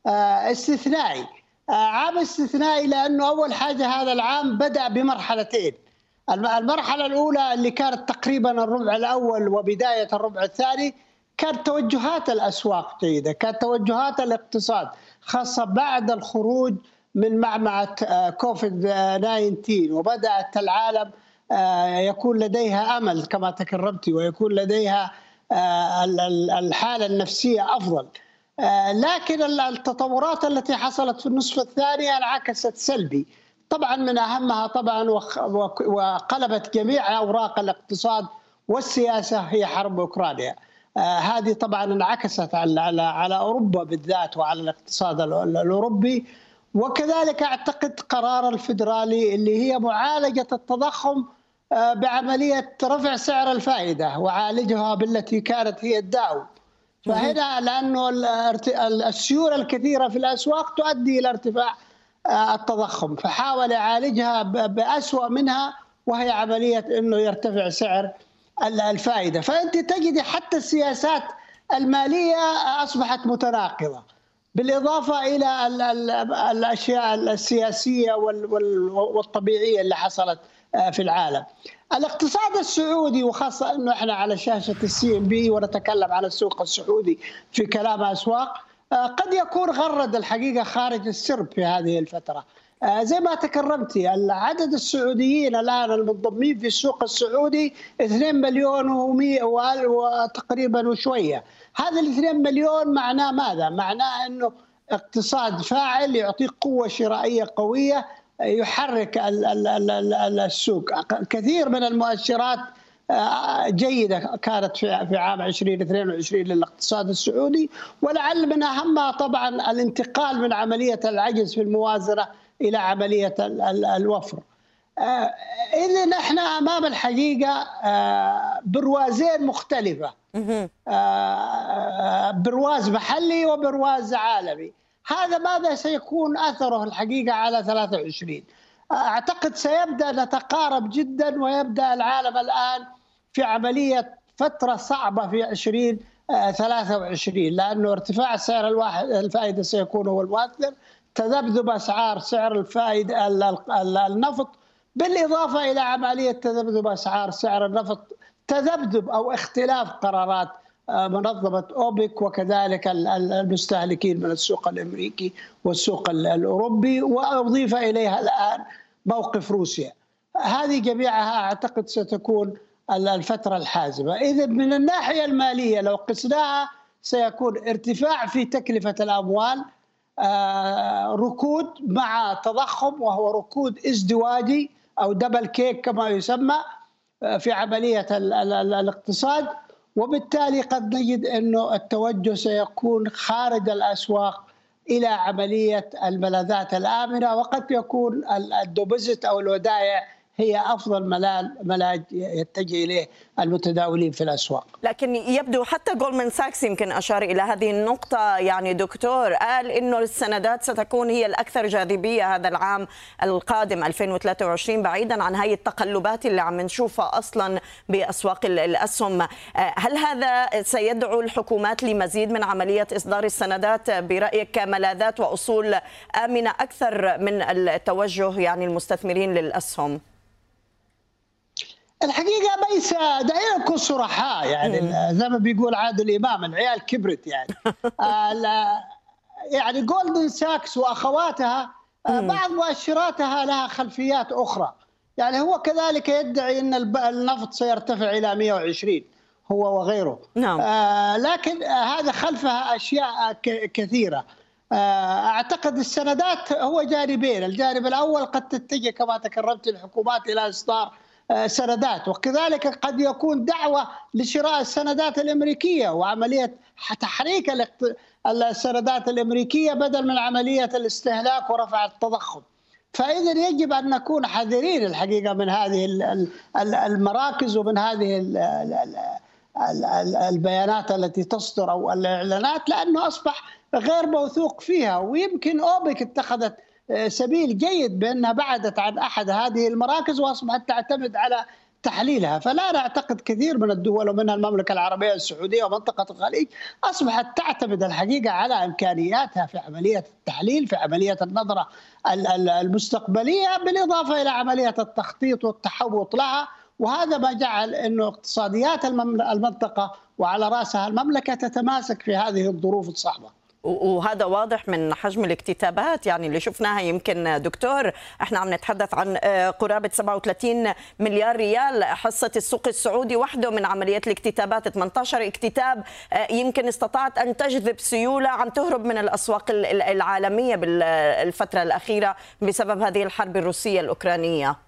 آه استثنائي. آه عام استثنائي لأنه أول حاجة هذا العام بدأ بمرحلتين. الم- المرحلة الأولى اللي كانت تقريبا الربع الأول وبداية الربع الثاني كانت توجهات الأسواق جيده، كانت توجهات الاقتصاد خاصة بعد الخروج من معمعة آه، كوفيد 19 وبدأت العالم آه، يكون لديها أمل كما تكرمتي ويكون لديها آه، ال- ال- الحالة النفسية أفضل. لكن ال- التطورات التي حصلت في النصف الثاني انعكست سلبي. طبعا من أهمها طبعا وقلبت جميع أوراق الاقتصاد والسياسة هي حرب أوكرانيا. آه، هذه طبعا انعكست على على على أوروبا بالذات وعلى الاقتصاد ال- ال- الأوروبي. وكذلك أعتقد قرار الفدرالي اللي هي معالجة التضخم آه، بعملية رفع سعر الفائدة وعالجها بالتي كانت هي الداو. فهنا لأنه السيولة الكثيرة في الأسواق تؤدي إلى ارتفاع آه، التضخم. فحاول يعالجها ب- بأسوأ منها وهي عملية أنه يرتفع سعر ال- الفائدة. فأنت تجد حتى السياسات المالية أصبحت متناقضة بالإضافة إلى ال- ال- الأشياء السياسية وال- وال- والطبيعية اللي حصلت آه، في العالم. الاقتصاد السعودي وخاصة أنه إحنا على شاشة ال CNBC ونتكلم عن السوق السعودي في كلام أسواق آه، قد يكون غرد الحقيقة خارج السرب في هذه الفترة. آه، زي ما تكرمتي عدد السعوديين الآن المنضمين في السوق السعودي 2 مليون و100 وتقريبا وشوية هذا ال 2 مليون معناه ماذا؟ معناه أنه اقتصاد فاعل يعطيك قوة شرائية قوية يحرك ال- ال- ال- ال- السوق كثير من المؤشرات آه، جيدة كانت في في عام 2022 للاقتصاد السعودي ولعل من أهمها طبعا الانتقال من عملية العجز في الموازنة إلى عملية ال- ال- الوفر. إذا إحنا أمام الحقيقة آه، بروازين مختلفة. آه، برواز محلي وبرواز عالمي. هذا ماذا سيكون أثره الحقيقة على 23 أعتقد سيبدأ نتقارب جدا ويبدأ العالم الآن في عملية فترة صعبة في 20 آه، 23 لأنه ارتفاع سعر الواحد الفائدة سيكون هو المؤثر. تذبذب أسعار سعر الفائدة ال- ال- النفط بالإضافة إلى عملية تذبذب أسعار سعر النفط. تذبذب أو اختلاف قرارات آه، منظمة أوبك وكذلك ال- ال- المستهلكين من السوق الأمريكي والسوق ال- الأوروبي وأضيف إليها الآن موقف روسيا. هذه جميعها أعتقد ستكون ال- الفترة الحازمة. إذا من الناحية المالية لو قسناها سيكون ارتفاع في تكلفة الأموال آه، ركود مع تضخم وهو ركود ازدواجي أو دبل كيك كما يسمى آه، في عملية ال ال ال الاقتصاد. وبالتالي قد نجد إنه التوجه سيكون خارج الأسواق إلى عملية الملاذات الآمنة وقد يكون ال- الدوبزت أو الودائع هي أفضل ملاذ يتجه إليه. المتداولين في الأسواق. لكن يبدو حتى جولمان ساكس يمكن أشار إلى هذه النقطة يعني دكتور قال إنه السندات ستكون هي الأكثر جاذبية هذا العام القادم 2023 بعيدا عن هاي التقلبات اللي عم نشوفها أصلا بأسواق ال- الأسهم آه، هل هذا سيدعو الحكومات لمزيد من عملية إصدار السندات برأيك كملاذات وأصول آمنة أكثر من التوجه يعني المستثمرين للأسهم؟ الحقيقة ليس دعينا نكون صرحاء يعني زي ما بيقول عادل إمام العيال كبرت يعني. يعني Goldman Sachs وأخواتها آه، بعض مؤشراتها لها خلفيات أخرى. يعني هو كذلك يدعي إن الب- النفط سيرتفع إلى 120 هو وغيره. نعم. آه لكن آه هذا خلفها أشياء ك- كثيرة. آه أعتقد السندات هو جانبين، الجانب الأول قد تتجه كما تكرمت الحكومات إلى إصدار آه، سندات وكذلك قد يكون دعوة لشراء السندات الأمريكية وعملية تحريك السندات الأمريكية بدل من عملية الاستهلاك ورفع التضخم. فإذا يجب أن نكون حذرين الحقيقة من هذه ال- ال- ال- المراكز ومن هذه ال- ال- ال- البيانات التي تصدر أو الإعلانات لأنه أصبح غير موثوق فيها ويمكن أوبك اتخذت سبيل جيد بأنها بعدت عن أحد هذه المراكز وأصبحت تعتمد على تحليلها فلا نعتقد كثير من الدول ومنها المملكة العربية السعودية ومنطقة الخليج أصبحت تعتمد الحقيقة على إمكانياتها في عملية التحليل في عملية النظرة المستقبلية بالإضافة إلى عملية التخطيط والتحوط لها وهذا ما جعل إنه اقتصاديات المنطقة وعلى رأسها المملكة تتماسك في هذه الظروف الصعبة. وهذا واضح من حجم الاكتتابات يعني اللي شفناها يمكن دكتور. إحنا عم نتحدث عن آه، قرابة 37 مليار ريال حصة السوق السعودي وحده من عمليات الاكتتابات. 18 اكتتاب آه، يمكن استطاعت أن تجذب سيولة عم تهرب من الأسواق العالمية بالفترة الأخيرة بسبب هذه الحرب الروسية الأوكرانية.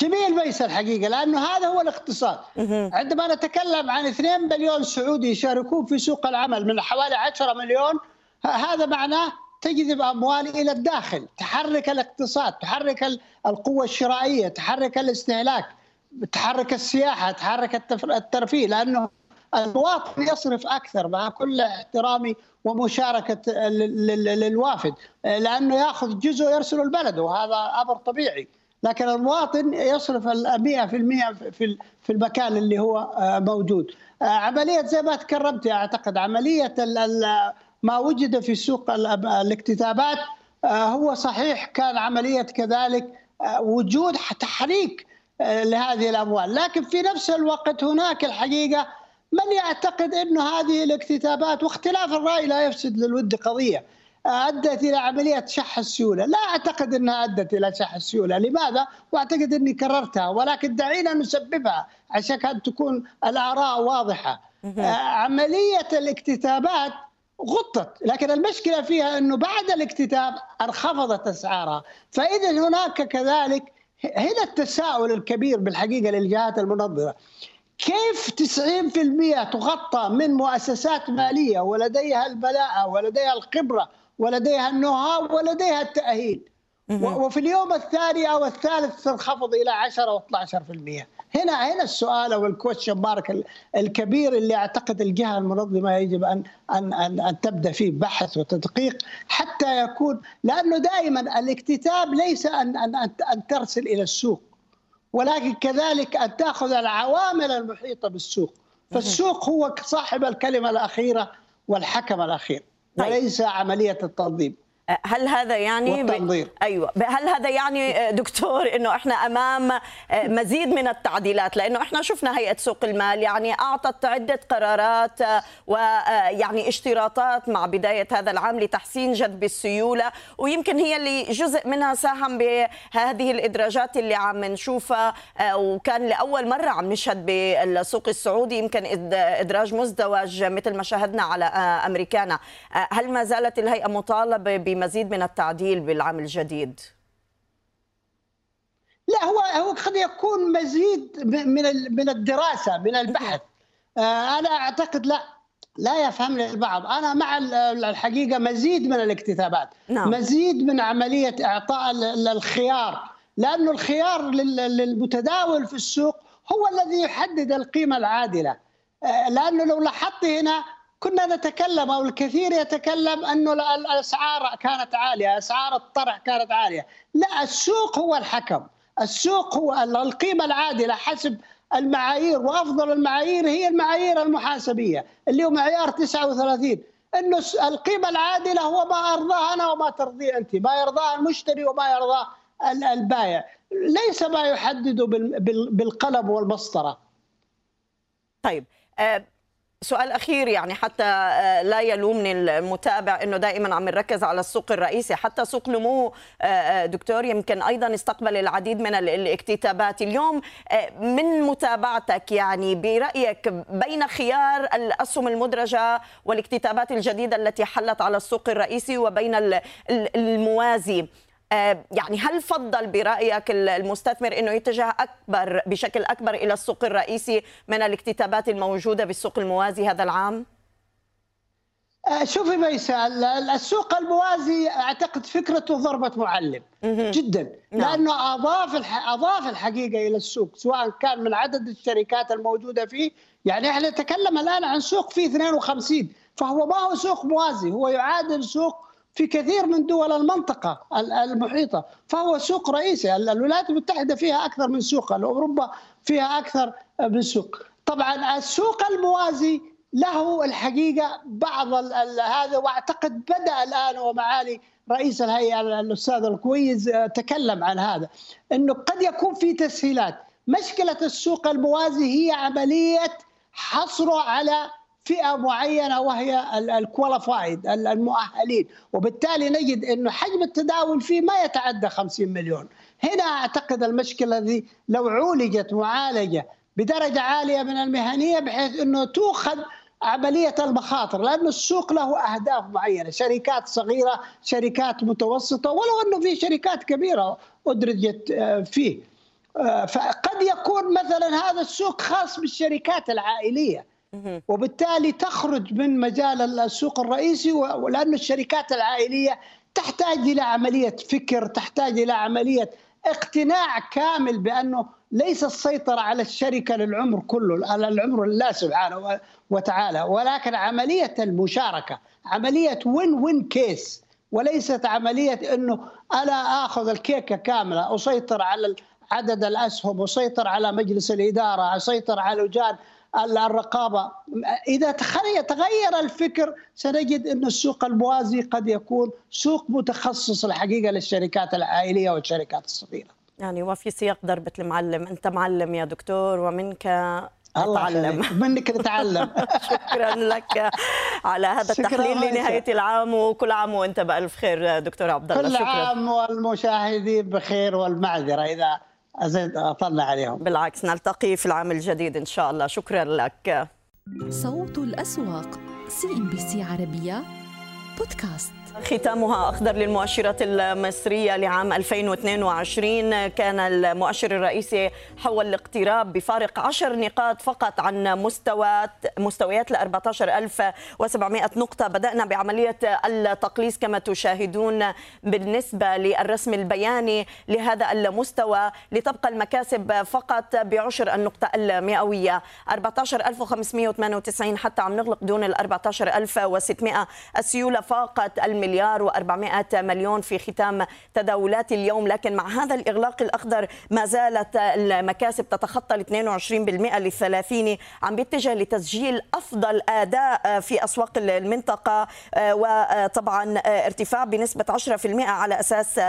جميل بيس الحقيقة لأنه هذا هو الاقتصاد. عندما نتكلم عن 2 مليون سعودي يشاركون في سوق العمل من حوالي 10 مليون هذا معناه تجذب أموال إلى الداخل تحرك الاقتصاد تحرك القوة الشرائية تحرك الاستهلاك تحرك السياحة تحرك الترفيه لأنه المواطن يصرف أكثر مع كل احترامي ومشاركة للوافد لأنه يأخذ جزء يرسل البلد وهذا أمر طبيعي. لكن المواطن يصرف 100% في في المكان اللي هو آه، موجود. آه، عملية زي ما تكرمت أعتقد عملية ما وجد في سوق الاكتتابات آه، هو صحيح كان عملية كذلك وجود تحريك لهذه الأموال. لكن في نفس الوقت هناك الحقيقة من يعتقد إنه هذه الاكتتابات واختلاف الرأي لا يفسد للود قضية. أدت إلى عملية شح السيولة، لا أعتقد إنها أدت إلى شح السيولة، لماذا؟ وأعتقد إني كررتها ولكن دعينا نسببها عشان أن تكون الآراء واضحة. آه، عملية الاكتتابات غطت لكن المشكلة فيها إنه بعد الاكتتاب انخفضت أسعارها. فاذا هناك كذلك هنا التساؤل الكبير بالحقيقة للجهات المنظمة. كيف 90% تغطى من مؤسسات مالية ولديها البلاءة ولديها الخبرة ولديها ال know ولديها التأهيل. وفي اليوم الثاني أو الثالث تنخفض إلى 10 و12% هنا هنا السؤال أو ال question mark الكبير اللي أعتقد الجهة المنظمة يجب ان ان ان, أن تبدأ فيه بحث وتدقيق حتى يكون لأنه دائما الاكتتاب ليس ان ان ان ترسل إلى السوق ولكن كذلك أن تأخذ العوامل المحيطة بالسوق. فالسوق هو صاحب الكلمة الأخيرة والحكم الأخير. وليس عملية التنظيم. هل هذا يعني والتنظير. أيوه. هل هذا يعني آه، دكتور إنه إحنا أمام آه، مزيد من التعديلات؟ لأنه إحنا شفنا هيئة سوق المال يعني أعطت عدة قرارات آه، ويعني اشتراطات مع بداية هذا العام لتحسين جذب السيولة ويمكن هي اللي جزء منها ساهم بهذه الإدراجات اللي عم نشوفها وكان لأول مرة عم نشهد بالسوق السعودي يمكن إدراج مزدوج مثل ما شاهدنا على أمريكانا. هل ما زالت الهيئة مطالبة بمزيد من التعديل بالعام الجديد. لا هو هو قد يكون مزيد من من الدراسة من البحث. آه، أنا أعتقد لا لا يفهمني البعض. أنا مع الحقيقة مزيد من الاكتتابات نعم. مزيد من عملية إعطاء الخيار لأنه الخيار للمتداول في السوق هو الذي يحدد القيمة العادلة. آه، لأنه لو لاحظت هنا كنا نتكلم أو الكثير يتكلم أنه الأسعار كانت عالية، أسعار الطرح كانت عالية، لا السوق هو الحكم، السوق هو القيمة العادلة حسب المعايير وأفضل المعايير هي المعايير المحاسبية. اللي هو معيار 39 إنه القيمة العادلة هو ما أرضاه أنا وما ترضيه أنت، ما يرضاه المشتري وما يرضاه البائع، ليس ما يحدده بالقلم والمسطرة. طيب أه سؤال أخير يعني حتى آه، لا يلومني المتابع إنه دائما عم نركز على السوق الرئيسي حتى سوق نمو آه، آه، دكتور يمكن أيضا استقبل العديد من الاكتتابات. اليوم من متابعتك يعني برأيك بين خيار الأسهم المدرجة والاكتتابات الجديدة التي حلت على السوق الرئيسي وبين الموازي يعني هل فضل برأيك المستثمر إنه يتجه اكبر بشكل أكبر إلى السوق الرئيسي من الاكتتابات الموجودة بالسوق الموازي هذا العام؟ آه، شوفي ميسا السوق الموازي أعتقد فكرته ضربة معلم جدا نعم. لأنه أضاف أضاف الحقيقة إلى السوق سواء كان من عدد الشركات الموجودة فيه يعني إحنا نتكلم الآن عن سوق فيه 52 فهو ما هو سوق موازي هو يعادل سوق في كثير من دول المنطقة المحيطة فهو سوق رئيسي. الولايات المتحدة فيها أكثر من سوق أوروبا فيها أكثر من سوق. طبعا السوق الموازي له الحقيقة بعض هذا وأعتقد بدأ الآن ومعالي رئيس الهيئة الأستاذ الكويز تكلم عن هذا أنه قد يكون في تسهيلات. مشكلة السوق الموازي هي عملية حصره على فئة معينة وهي الكواليفايد المؤهلين. وبالتالي نجد إنه حجم التداول فيه ما يتعدى 50 مليون. هنا أعتقد المشكلة ذي لو عولجت معالجة بدرجة عالية من المهنية بحيث إنه تؤخذ عملية المخاطر لأن السوق له أهداف معينة. شركات صغيرة شركات متوسطة ولو إنه في شركات كبيرة أدرجت آه، فيه. آه، فقد يكون مثلا هذا السوق خاص بالشركات العائلية. وبالتالي تخرج من مجال السوق الرئيسي ولأن الشركات العائلية تحتاج إلى عملية فكر تحتاج إلى عملية اقتناع كامل بأنه ليس السيطرة على الشركة للعمر كله على العمر لله سبحانه وتعالى ولكن عملية المشاركة عملية وين وين كيس وليست عملية أنه أنا أخذ الكيكة كاملة أسيطر على عدد الأسهم أسيطر على مجلس الإدارة أسيطر على لجان الرقابة. إذا تغير الفكر سنجد إن السوق الموازي قد يكون سوق متخصص الحقيقة للشركات العائلية والشركات الصغيرة. يعني وفي سياق ضربه المعلم، أنت معلم يا دكتور ومنك نتعلم منك نتعلم. شكرا لك. على هذا التحليل لنهاية العام وكل عام وأنت بألف خير دكتور عبد الله. كل شكرا. عام والمشاهدين بخير والمعذرة. إذا أزيد أطلع عليهم. بالعكس نلتقي في العام الجديد إن شاء الله. شكرا لك. صوت الأسواق CNBC عربية بودكاست. ختامها أخضر للمؤشرات المصرية لعام 2022 كان المؤشر الرئيسي حول الاقتراب بفارق 10 نقاط فقط عن مستويات مستويات ل 14700 نقطة. بدأنا بعملية التقليص كما تشاهدون بالنسبة للرسم البياني لهذا المستوى لتبقى المكاسب فقط بعشر النقطة المئوية. 14598 حتى عم نغلق دون ال 14600 السيولة فاقت مليار و400 مليون في ختام تداولات اليوم لكن مع هذا الإغلاق الأخضر ما زالت المكاسب تتخطى ال 22% للثلاثين عم بيتجه لتسجيل أفضل أداء في أسواق المنطقة وطبعا ارتفاع بنسبة 10% على أساس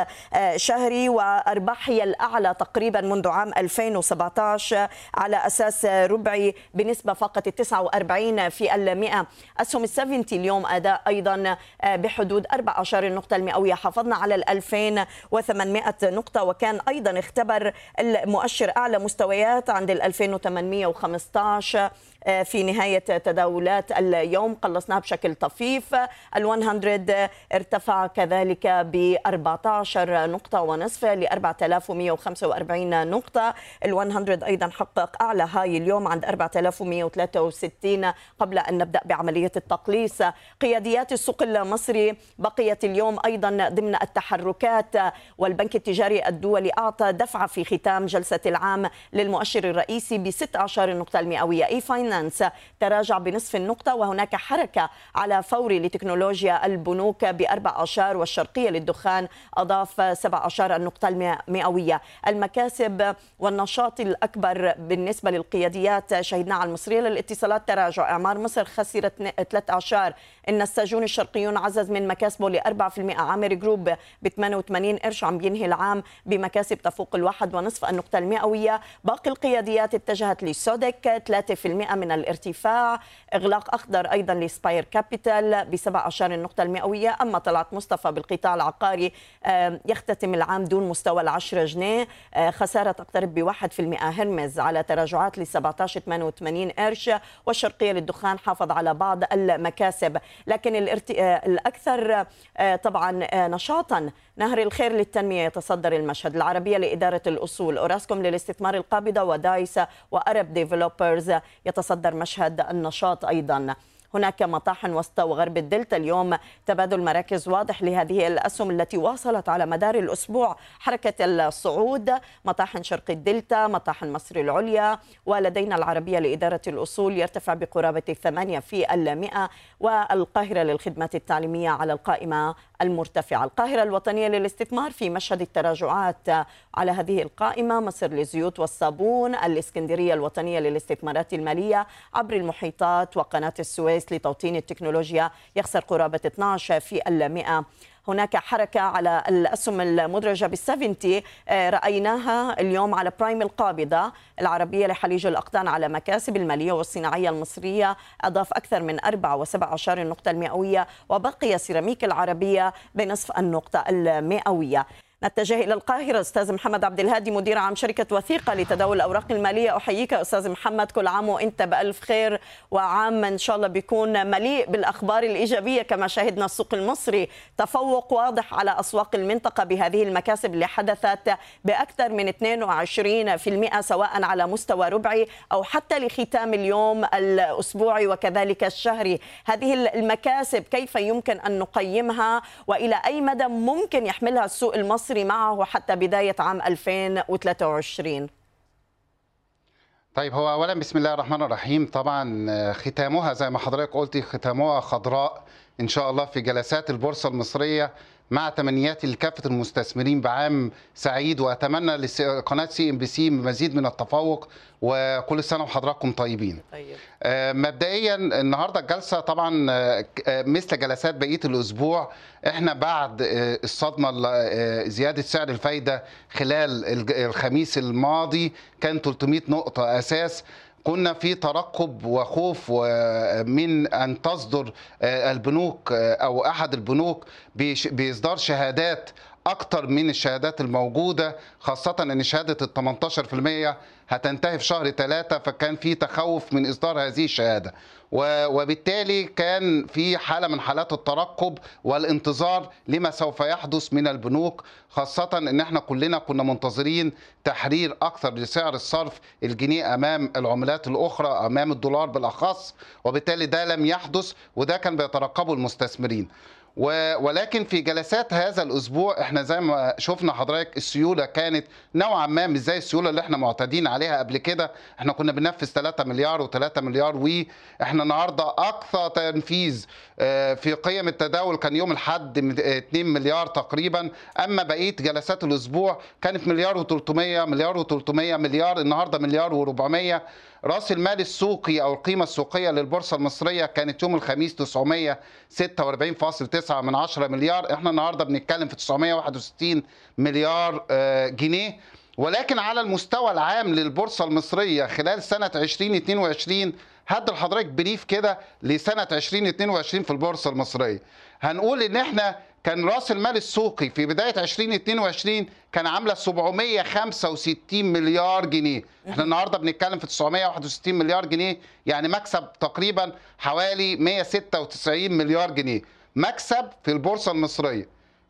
شهري وأرباح هي الأعلى تقريبا منذ عام 2017 على أساس ربعي بنسبة فقط 49 في المئة. أسهم ال 70 اليوم أداء أيضا بحدود 14 النقطة المئوية. حافظنا على ال 2800 نقطة وكان أيضا اختبر المؤشر أعلى مستويات عند ال 2815 آه، في نهاية تداولات اليوم قلصناها بشكل طفيف. ال 100 ارتفع كذلك ب 14 نقطة ونصف ل 4145 نقطة. ال 100 أيضا حقق أعلى هاي اليوم عند 4163 قبل أن نبدأ بعملية التقليص. قياديات السوق المصري بقيت اليوم أيضا ضمن التحركات والبنك التجاري الدولي أعطى دفعة في ختام جلسة العام للمؤشر الرئيسي ب 16 نقطة المئوية. إي فاينانس تراجع بنصف النقطة وهناك حركة على فوري لتكنولوجيا البنوك بأربع أعشار والشرقية للدخان أضاف سبع أعشار النقطة المئوية. المكاسب والنشاط الأكبر بالنسبة للقياديات شهدنا على المصرية للاتصالات تراجع إعمار مصر خسرت ثلاث أعشار النساجون الشرقيون عزز من مكاسبه ل 4% عامر جروب ب 88 قرش عم بينهي العام بمكاسب تفوق الواحد ونصف النقطة المئوية. باقي القياديات اتجهت لسوديك 3% من الارتفاع. إغلاق أخضر أيضا ل Aspire Capital ب 17 النقطة المئوية. أما طلعت مصطفى بالقطاع العقاري يختتم العام دون مستوى ال 10 جنيه. آه، خسارة تقترب ب 1% هرمز على تراجعات ل 17 88 قرش والشرقية للدخان حافظ على بعض المكاسب. لكن. آه، الأكثر آه، طبعا آه، نشاطا نهر الخير للتنمية يتصدر المشهد العربية لإدارة الأصول أوراسكوم للاستثمار القابضة ودايس و Arab Developers يتصدر مشهد النشاط أيضا هناك مطاحن وسط وغرب الدلتا اليوم تبادل مراكز واضح لهذه الأسهم التي واصلت على مدار الأسبوع. حركة الصعود مطاحن شرق الدلتا مطاحن مصر العليا ولدينا العربية لإدارة الأصول يرتفع بقرابة الثمانية في المئة والقاهرة للخدمات التعليمية على القائمة المرتفعة. القاهرة الوطنية للاستثمار في مشهد التراجعات على هذه القائمة مصر للزيوت والصابون الإسكندرية الوطنية للاستثمارات المالية عبر المحيطات وقناة السويس لتوطين التكنولوجيا. يخسر قرابة 12 في المئة. هناك حركة على الأسهم المدرجة بالسفنتي. رأيناها اليوم على برايم القابضة العربية لحليج الأقطان على مكاسب المالية والصناعية المصرية. أضاف أكثر من 4.17 النقطة المئوية وبقي سيراميك العربية بنصف النقطة المئوية. نتجه إلى القاهرة. أستاذ محمد عبد الهادي مدير عام شركة وثيقة لتداول الأوراق المالية. أحييك أستاذ محمد كل عام وإنت بألف خير وعام إن شاء الله بيكون مليء بالأخبار الإيجابية. كما شهدنا السوق المصري تفوق واضح على أسواق المنطقة بهذه المكاسب اللي حدثت بأكثر من 22% سواء على مستوى ربعي أو حتى لختام اليوم الأسبوعي وكذلك الشهري. هذه المكاسب كيف يمكن أن نقيمها؟ وإلى أي مدى ممكن يحملها السوق المصري؟ المصري معه حتى بداية عام 2023 طيب هو اولا بسم الله الرحمن الرحيم. طبعا ختامها زي ما حضرتك قلتي ختامها خضراء إن شاء الله في جلسات البورصة المصرية. مع تمنياتي لكافه المستثمرين بعام سعيد وأتمنى لقناة CNBC مزيد من التفوق وكل سنة وحضراتكم طيبين. طيب. مبدئيا النهارده الجلسه طبعا مثل جلسات بقية الأسبوع إحنا بعد الصدمة زيادة سعر الفايدة خلال الخميس الماضي كان 300 نقطة أساس كنا في ترقب وخوف من أن تصدر البنوك أو أحد البنوك بإصدار شهادات أكتر من الشهادات الموجودة خاصة إن شهادة ال 18% هتنتهي في شهر ثلاثة فكان في تخوف من إصدار هذه الشهادة. وبالتالي كان في حالة من حالات الترقب والانتظار لما سوف يحدث من البنوك خاصة إن إحنا كلنا كنا منتظرين تحرير أكثر لسعر الصرف الجنيه أمام العملات الأخرى أمام الدولار بالأخص وبالتالي ده لم يحدث وده كان بيترقبه المستثمرين. ولكن في جلسات هذا الأسبوع إحنا زي ما شفنا حضرتك السيولة كانت نوعا ما مش زي السيولة اللي إحنا معتادين عليها قبل كده. إحنا كنا بننفذ 3 مليار و3 مليار و إحنا النهارده أقصى تنفيذ في قيم التداول كان يوم الأحد 2 مليار تقريبا. أما بقية جلسات الأسبوع كانت مليار و300 مليار و300 مليار النهارده مليار و400 رأس المال السوقي أو القيمة السوقية للبورصة المصرية كانت يوم الخميس 946.9 من 10 مليار. إحنا النهارده بنتكلم في 961 مليار جنيه. ولكن على المستوى العام للبورصة المصرية خلال سنة 2022 هدي لحضرتك بريف كده لسنة 2022 في البورصة المصرية. هنقول إن إحنا كان راس المال السوقي في بداية 2022 كان عاملة 765 مليار جنيه. إحنا النهارده بنتكلم في 961 مليار جنيه يعني مكسب تقريبا حوالي 196 مليار جنيه. مكسب في البورصة المصرية.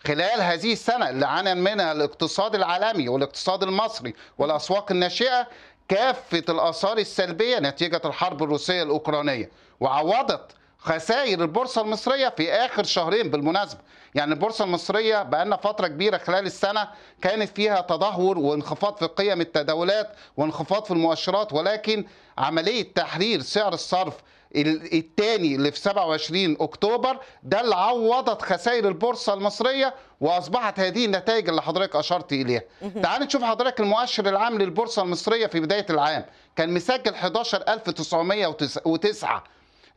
خلال هذه السنة اللي عانى منها الاقتصاد العالمي والاقتصاد المصري والأسواق الناشئة كافة الآثار السلبية نتيجة الحرب الروسية الأوكرانية وعوضت خسائر البورصة المصرية في آخر شهرين بالمناسبة. يعني البورصة المصرية بقالنا فترة كبيرة خلال السنة كانت فيها تدهور وانخفاض في قيم التداولات وانخفاض في المؤشرات ولكن عملية تحرير سعر الصرف الثاني اللي في 27 أكتوبر ده اللي عوضت خسائر البورصة المصرية وأصبحت هذه النتائج اللي حضرتك أشرت إليها. تعال نشوف حضرتك المؤشر العام للبورصة المصرية في بداية العام. كان مسجل 11909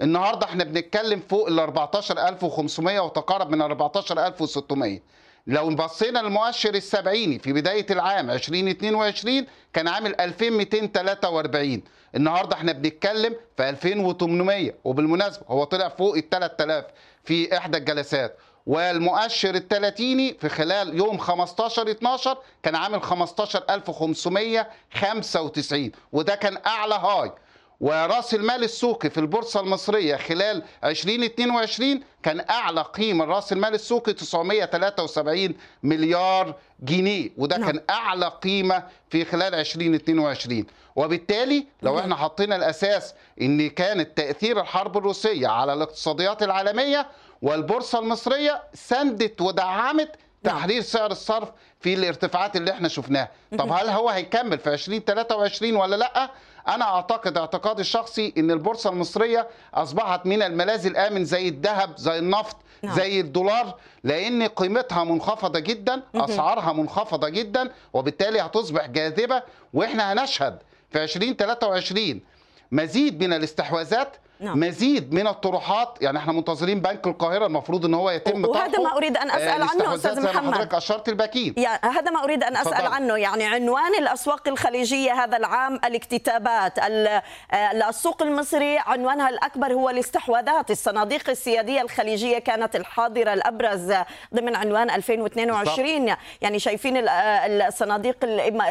النهارده إحنا بنتكلم فوق ال 14500 وتقارب من 14600 لو بصينا للمؤشر السبعيني في بداية العام 2022 كان عامل 2243 النهاردة إحنا بنتكلم في 2800 وبالمناسبة هو طلع فوق ال 3000 في إحدى الجلسات. والمؤشر الثلاثيني في خلال يوم 15 12 كان عامل 15595 وده كان أعلى هاي. وراس المال السوقي في البورصة المصرية خلال 2022 كان أعلى قيمة راس المال السوقي 973 مليار جنيه وده نعم. كان أعلى قيمة في خلال 2022 وبالتالي لو إحنا حطينا الأساس إن كانت تأثير الحرب الروسية على الاقتصاديات العالمية والبورصة المصرية سندت ودعمت تحرير سعر الصرف في الارتفاعات اللي إحنا شفناها. طب هل هو هيكمل في 2023 ولا لأ؟ أنا أعتقد اعتقادي الشخصي إن البورصة المصرية أصبحت من الملاذ الآمن زي الذهب زي النفط نعم. زي الدولار لأن قيمتها منخفضة جدا. أسعارها منخفضة جدا وبالتالي هتصبح جاذبة وإحنا هنشهد في 2023 مزيد من الاستحواذات نعم. مزيد من الطروحات يعني إحنا منتظرين بنك القاهرة المفروض إن هو يتم وهذا طرحه. ما أريد أن أسأل آه، عنه زي ما محمد. حضرتك اشرت الباكين يعني هذا ما أريد أن أسأل تفضل. عنه يعني عنوان الأسواق الخليجية هذا العام الاكتتابات ال- آه، السوق المصري عنوانها الأكبر هو الاستحواذات الصناديق السيادية الخليجية كانت الحاضرة الأبرز ضمن عنوان 2022 يعني شايفين آه، الصناديق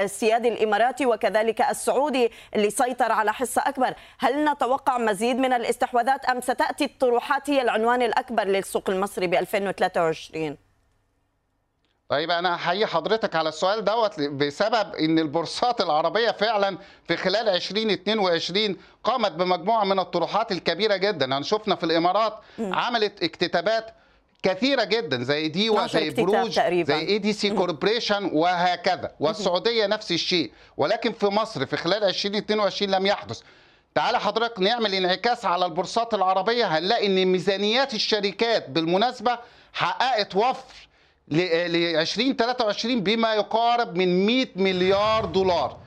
السيادي الإماراتي وكذلك السعودي اللي سيطر على حصة أكبر هل نتوقع مزيد من الاستحواذات أم ستأتي الطروحات هي العنوان الأكبر للسوق المصري ب 2023 طيب أنا أحيي حضرتك على السؤال دوت بسبب إن البورصات العربية فعلا في خلال 2022 قامت بمجموعة من الطروحات الكبيرة جدا. يعني شفنا في الإمارات. عملت اكتتابات كثيرة جدا زي DEWA 12 زي اكتتاب بروج تقريباً. زي ADC Corporation وهكذا. والسعودية نفس الشيء. ولكن في مصر في خلال 2022 لم يحدث. تعالى حضرتك نعمل انعكاس على البورصات العربية هنلاقي إن ميزانيات الشركات بالمناسبة حققت وفر ل 2023 بما يقارب من 100 مليار دولار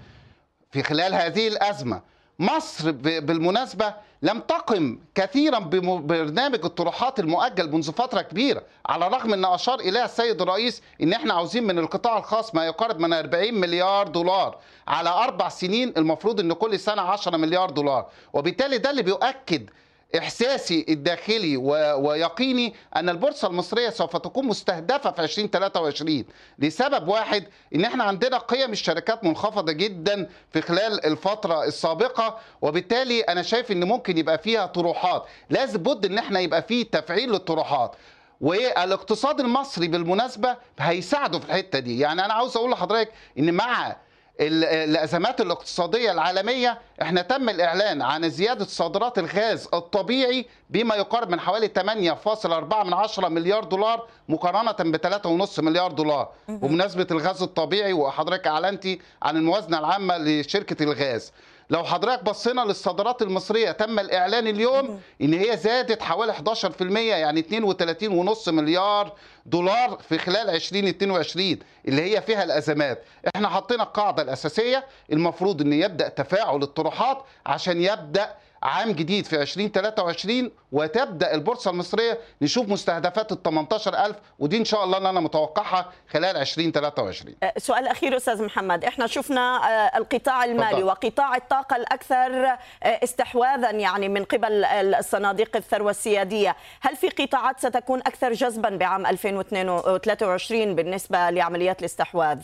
في خلال هذه الأزمة. مصر بالمناسبة لم تقم كثيرا ببرنامج الطروحات المؤجل منذ فترة كبيرة على الرغم أن أشار إليها السيد الرئيس أن إحنا عاوزين من القطاع الخاص ما يقارب من 40 مليار دولار على أربع سنين المفروض أن كل سنة 10 مليار دولار. وبالتالي ده اللي بيؤكد إحساسي الداخلي. ويقيني أن البورصة المصرية سوف تكون مستهدفة في 2023 لسبب واحد إن إحنا عندنا قيم الشركات منخفضة جدا في خلال الفترة السابقة وبالتالي أنا شايف إن ممكن يبقى فيها طروحات لازم بد إن إحنا يبقى فيه تفعيل للطروحات والاقتصاد المصري بالمناسبة هيساعده في الحتة دي يعني أنا عاوز أقول لحضرتك إن مع الأزمات الاقتصادية العالمية إحنا تم الإعلان عن زيادة صادرات الغاز الطبيعي بما يقارب من حوالي 8.4 من عشرة مليار دولار مقارنة ب 3.5 مليار دولار. بمناسبه الغاز الطبيعي وحضرتك أعلنتي عن الموازنة العامة لشركة الغاز. لو حضرتك بصينا للصادرات المصرية تم الإعلان اليوم إن هي زادت حوالي 11% يعني 32.5 مليار دولار في خلال 2022 اللي هي فيها الأزمات. إحنا حطينا القاعدة الأساسية المفروض إن يبدأ تفاعل الطروحات عشان يبدأ عام جديد في 2023 وتبدأ البورصة المصرية نشوف مستهدفات ال 18000 ودي إن شاء الله اللي أنا متوقعها خلال 2023 أه، سؤال أخير أستاذ محمد. إحنا شفنا أه، القطاع المالي. وقطاع الطاقة الأكثر أه، استحواذا يعني من قبل الصناديق الثروة السيادية. هل في قطاعات ستكون أكثر جذبا بعام 2023 بالنسبة لعمليات الاستحواذ؟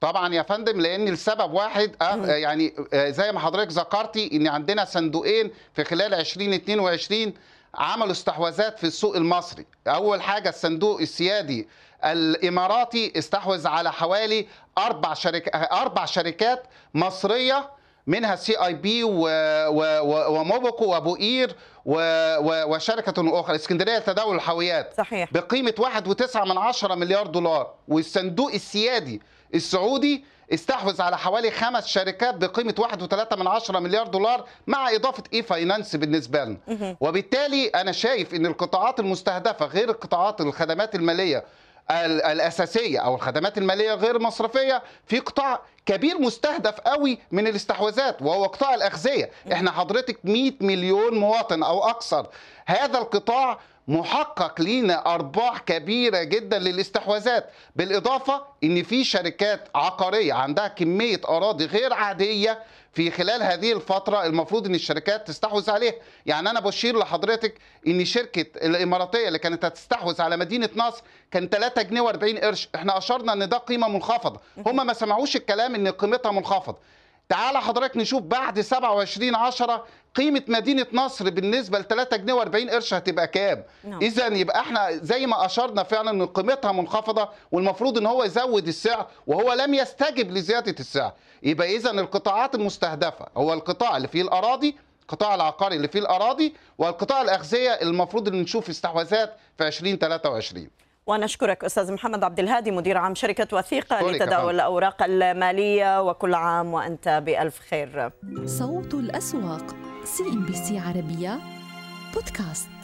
طبعا يا فندم لأن السبب واحد آه يعني آه زي ما حضرتك ذكرتي إن عندنا صندوقين في خلال 2022 عملوا استحواذات في السوق المصري. أول حاجة الصندوق السيادي الإماراتي استحوذ على حوالي أربع شركات أربع شركات مصرية منها CIB وموبوكو وأبو قير و- و- وشركة أخرى اسكندرية لتداول الحاويات صحيح. بقيمة 1.9 من عشرة مليار دولار. والصندوق السيادي السعودي استحوذ على حوالي خمس شركات بقيمة 1.3 من عشرة مليار دولار مع إضافة e-finance بالنسبة لنا. وبالتالي أنا شايف إن القطاعات المستهدفة غير القطاعات الخدمات المالية ال- الأساسية أو الخدمات المالية غير المصرفيه في قطاع كبير مستهدف قوي من الاستحواذات وهو قطاع الأغذية. إحنا حضرتك 100 مليون مواطن أو أكثر. هذا القطاع محقق لينا أرباح كبيرة جدا للاستحواذات. بالإضافة إن في شركات عقارية عندها كمية أراضي غير عادية في خلال هذه الفترة المفروض إن الشركات تستحوذ عليها. يعني أنا بشير لحضرتك إن شركة الإماراتية اللي كانت هتستحوذ على مدينة نصر كان 3 جنيه و40 قرش. إحنا أشرنا إن ده قيمة منخفضة. هم ما سمعوش الكلام إن قيمتها منخفضة. تعال حضرتك نشوف بعد 27 10 قيمة مدينة نصر بالنسبة ل 3 جنيه و40 قرش هتبقى كام؟ نعم. إذا يبقى إحنا زي ما أشرنا فعلا إن قيمتها منخفضة والمفروض إن هو يزود السعر وهو لم يستجب لزيادة السعر. يبقى إذا القطاعات المستهدفة هو القطاع اللي فيه الأراضي القطاع العقاري اللي فيه الأراضي والقطاع الأغذية المفروض إن نشوف استحواذات في 2023. ونشكرك أستاذ محمد عبد الهادي مدير عام شركة وثيقة أشكرك يا لتداول فندم. الأوراق المالية وكل عام وأنت بألف خير صوت الأسواق CNBC عربية بودكاست.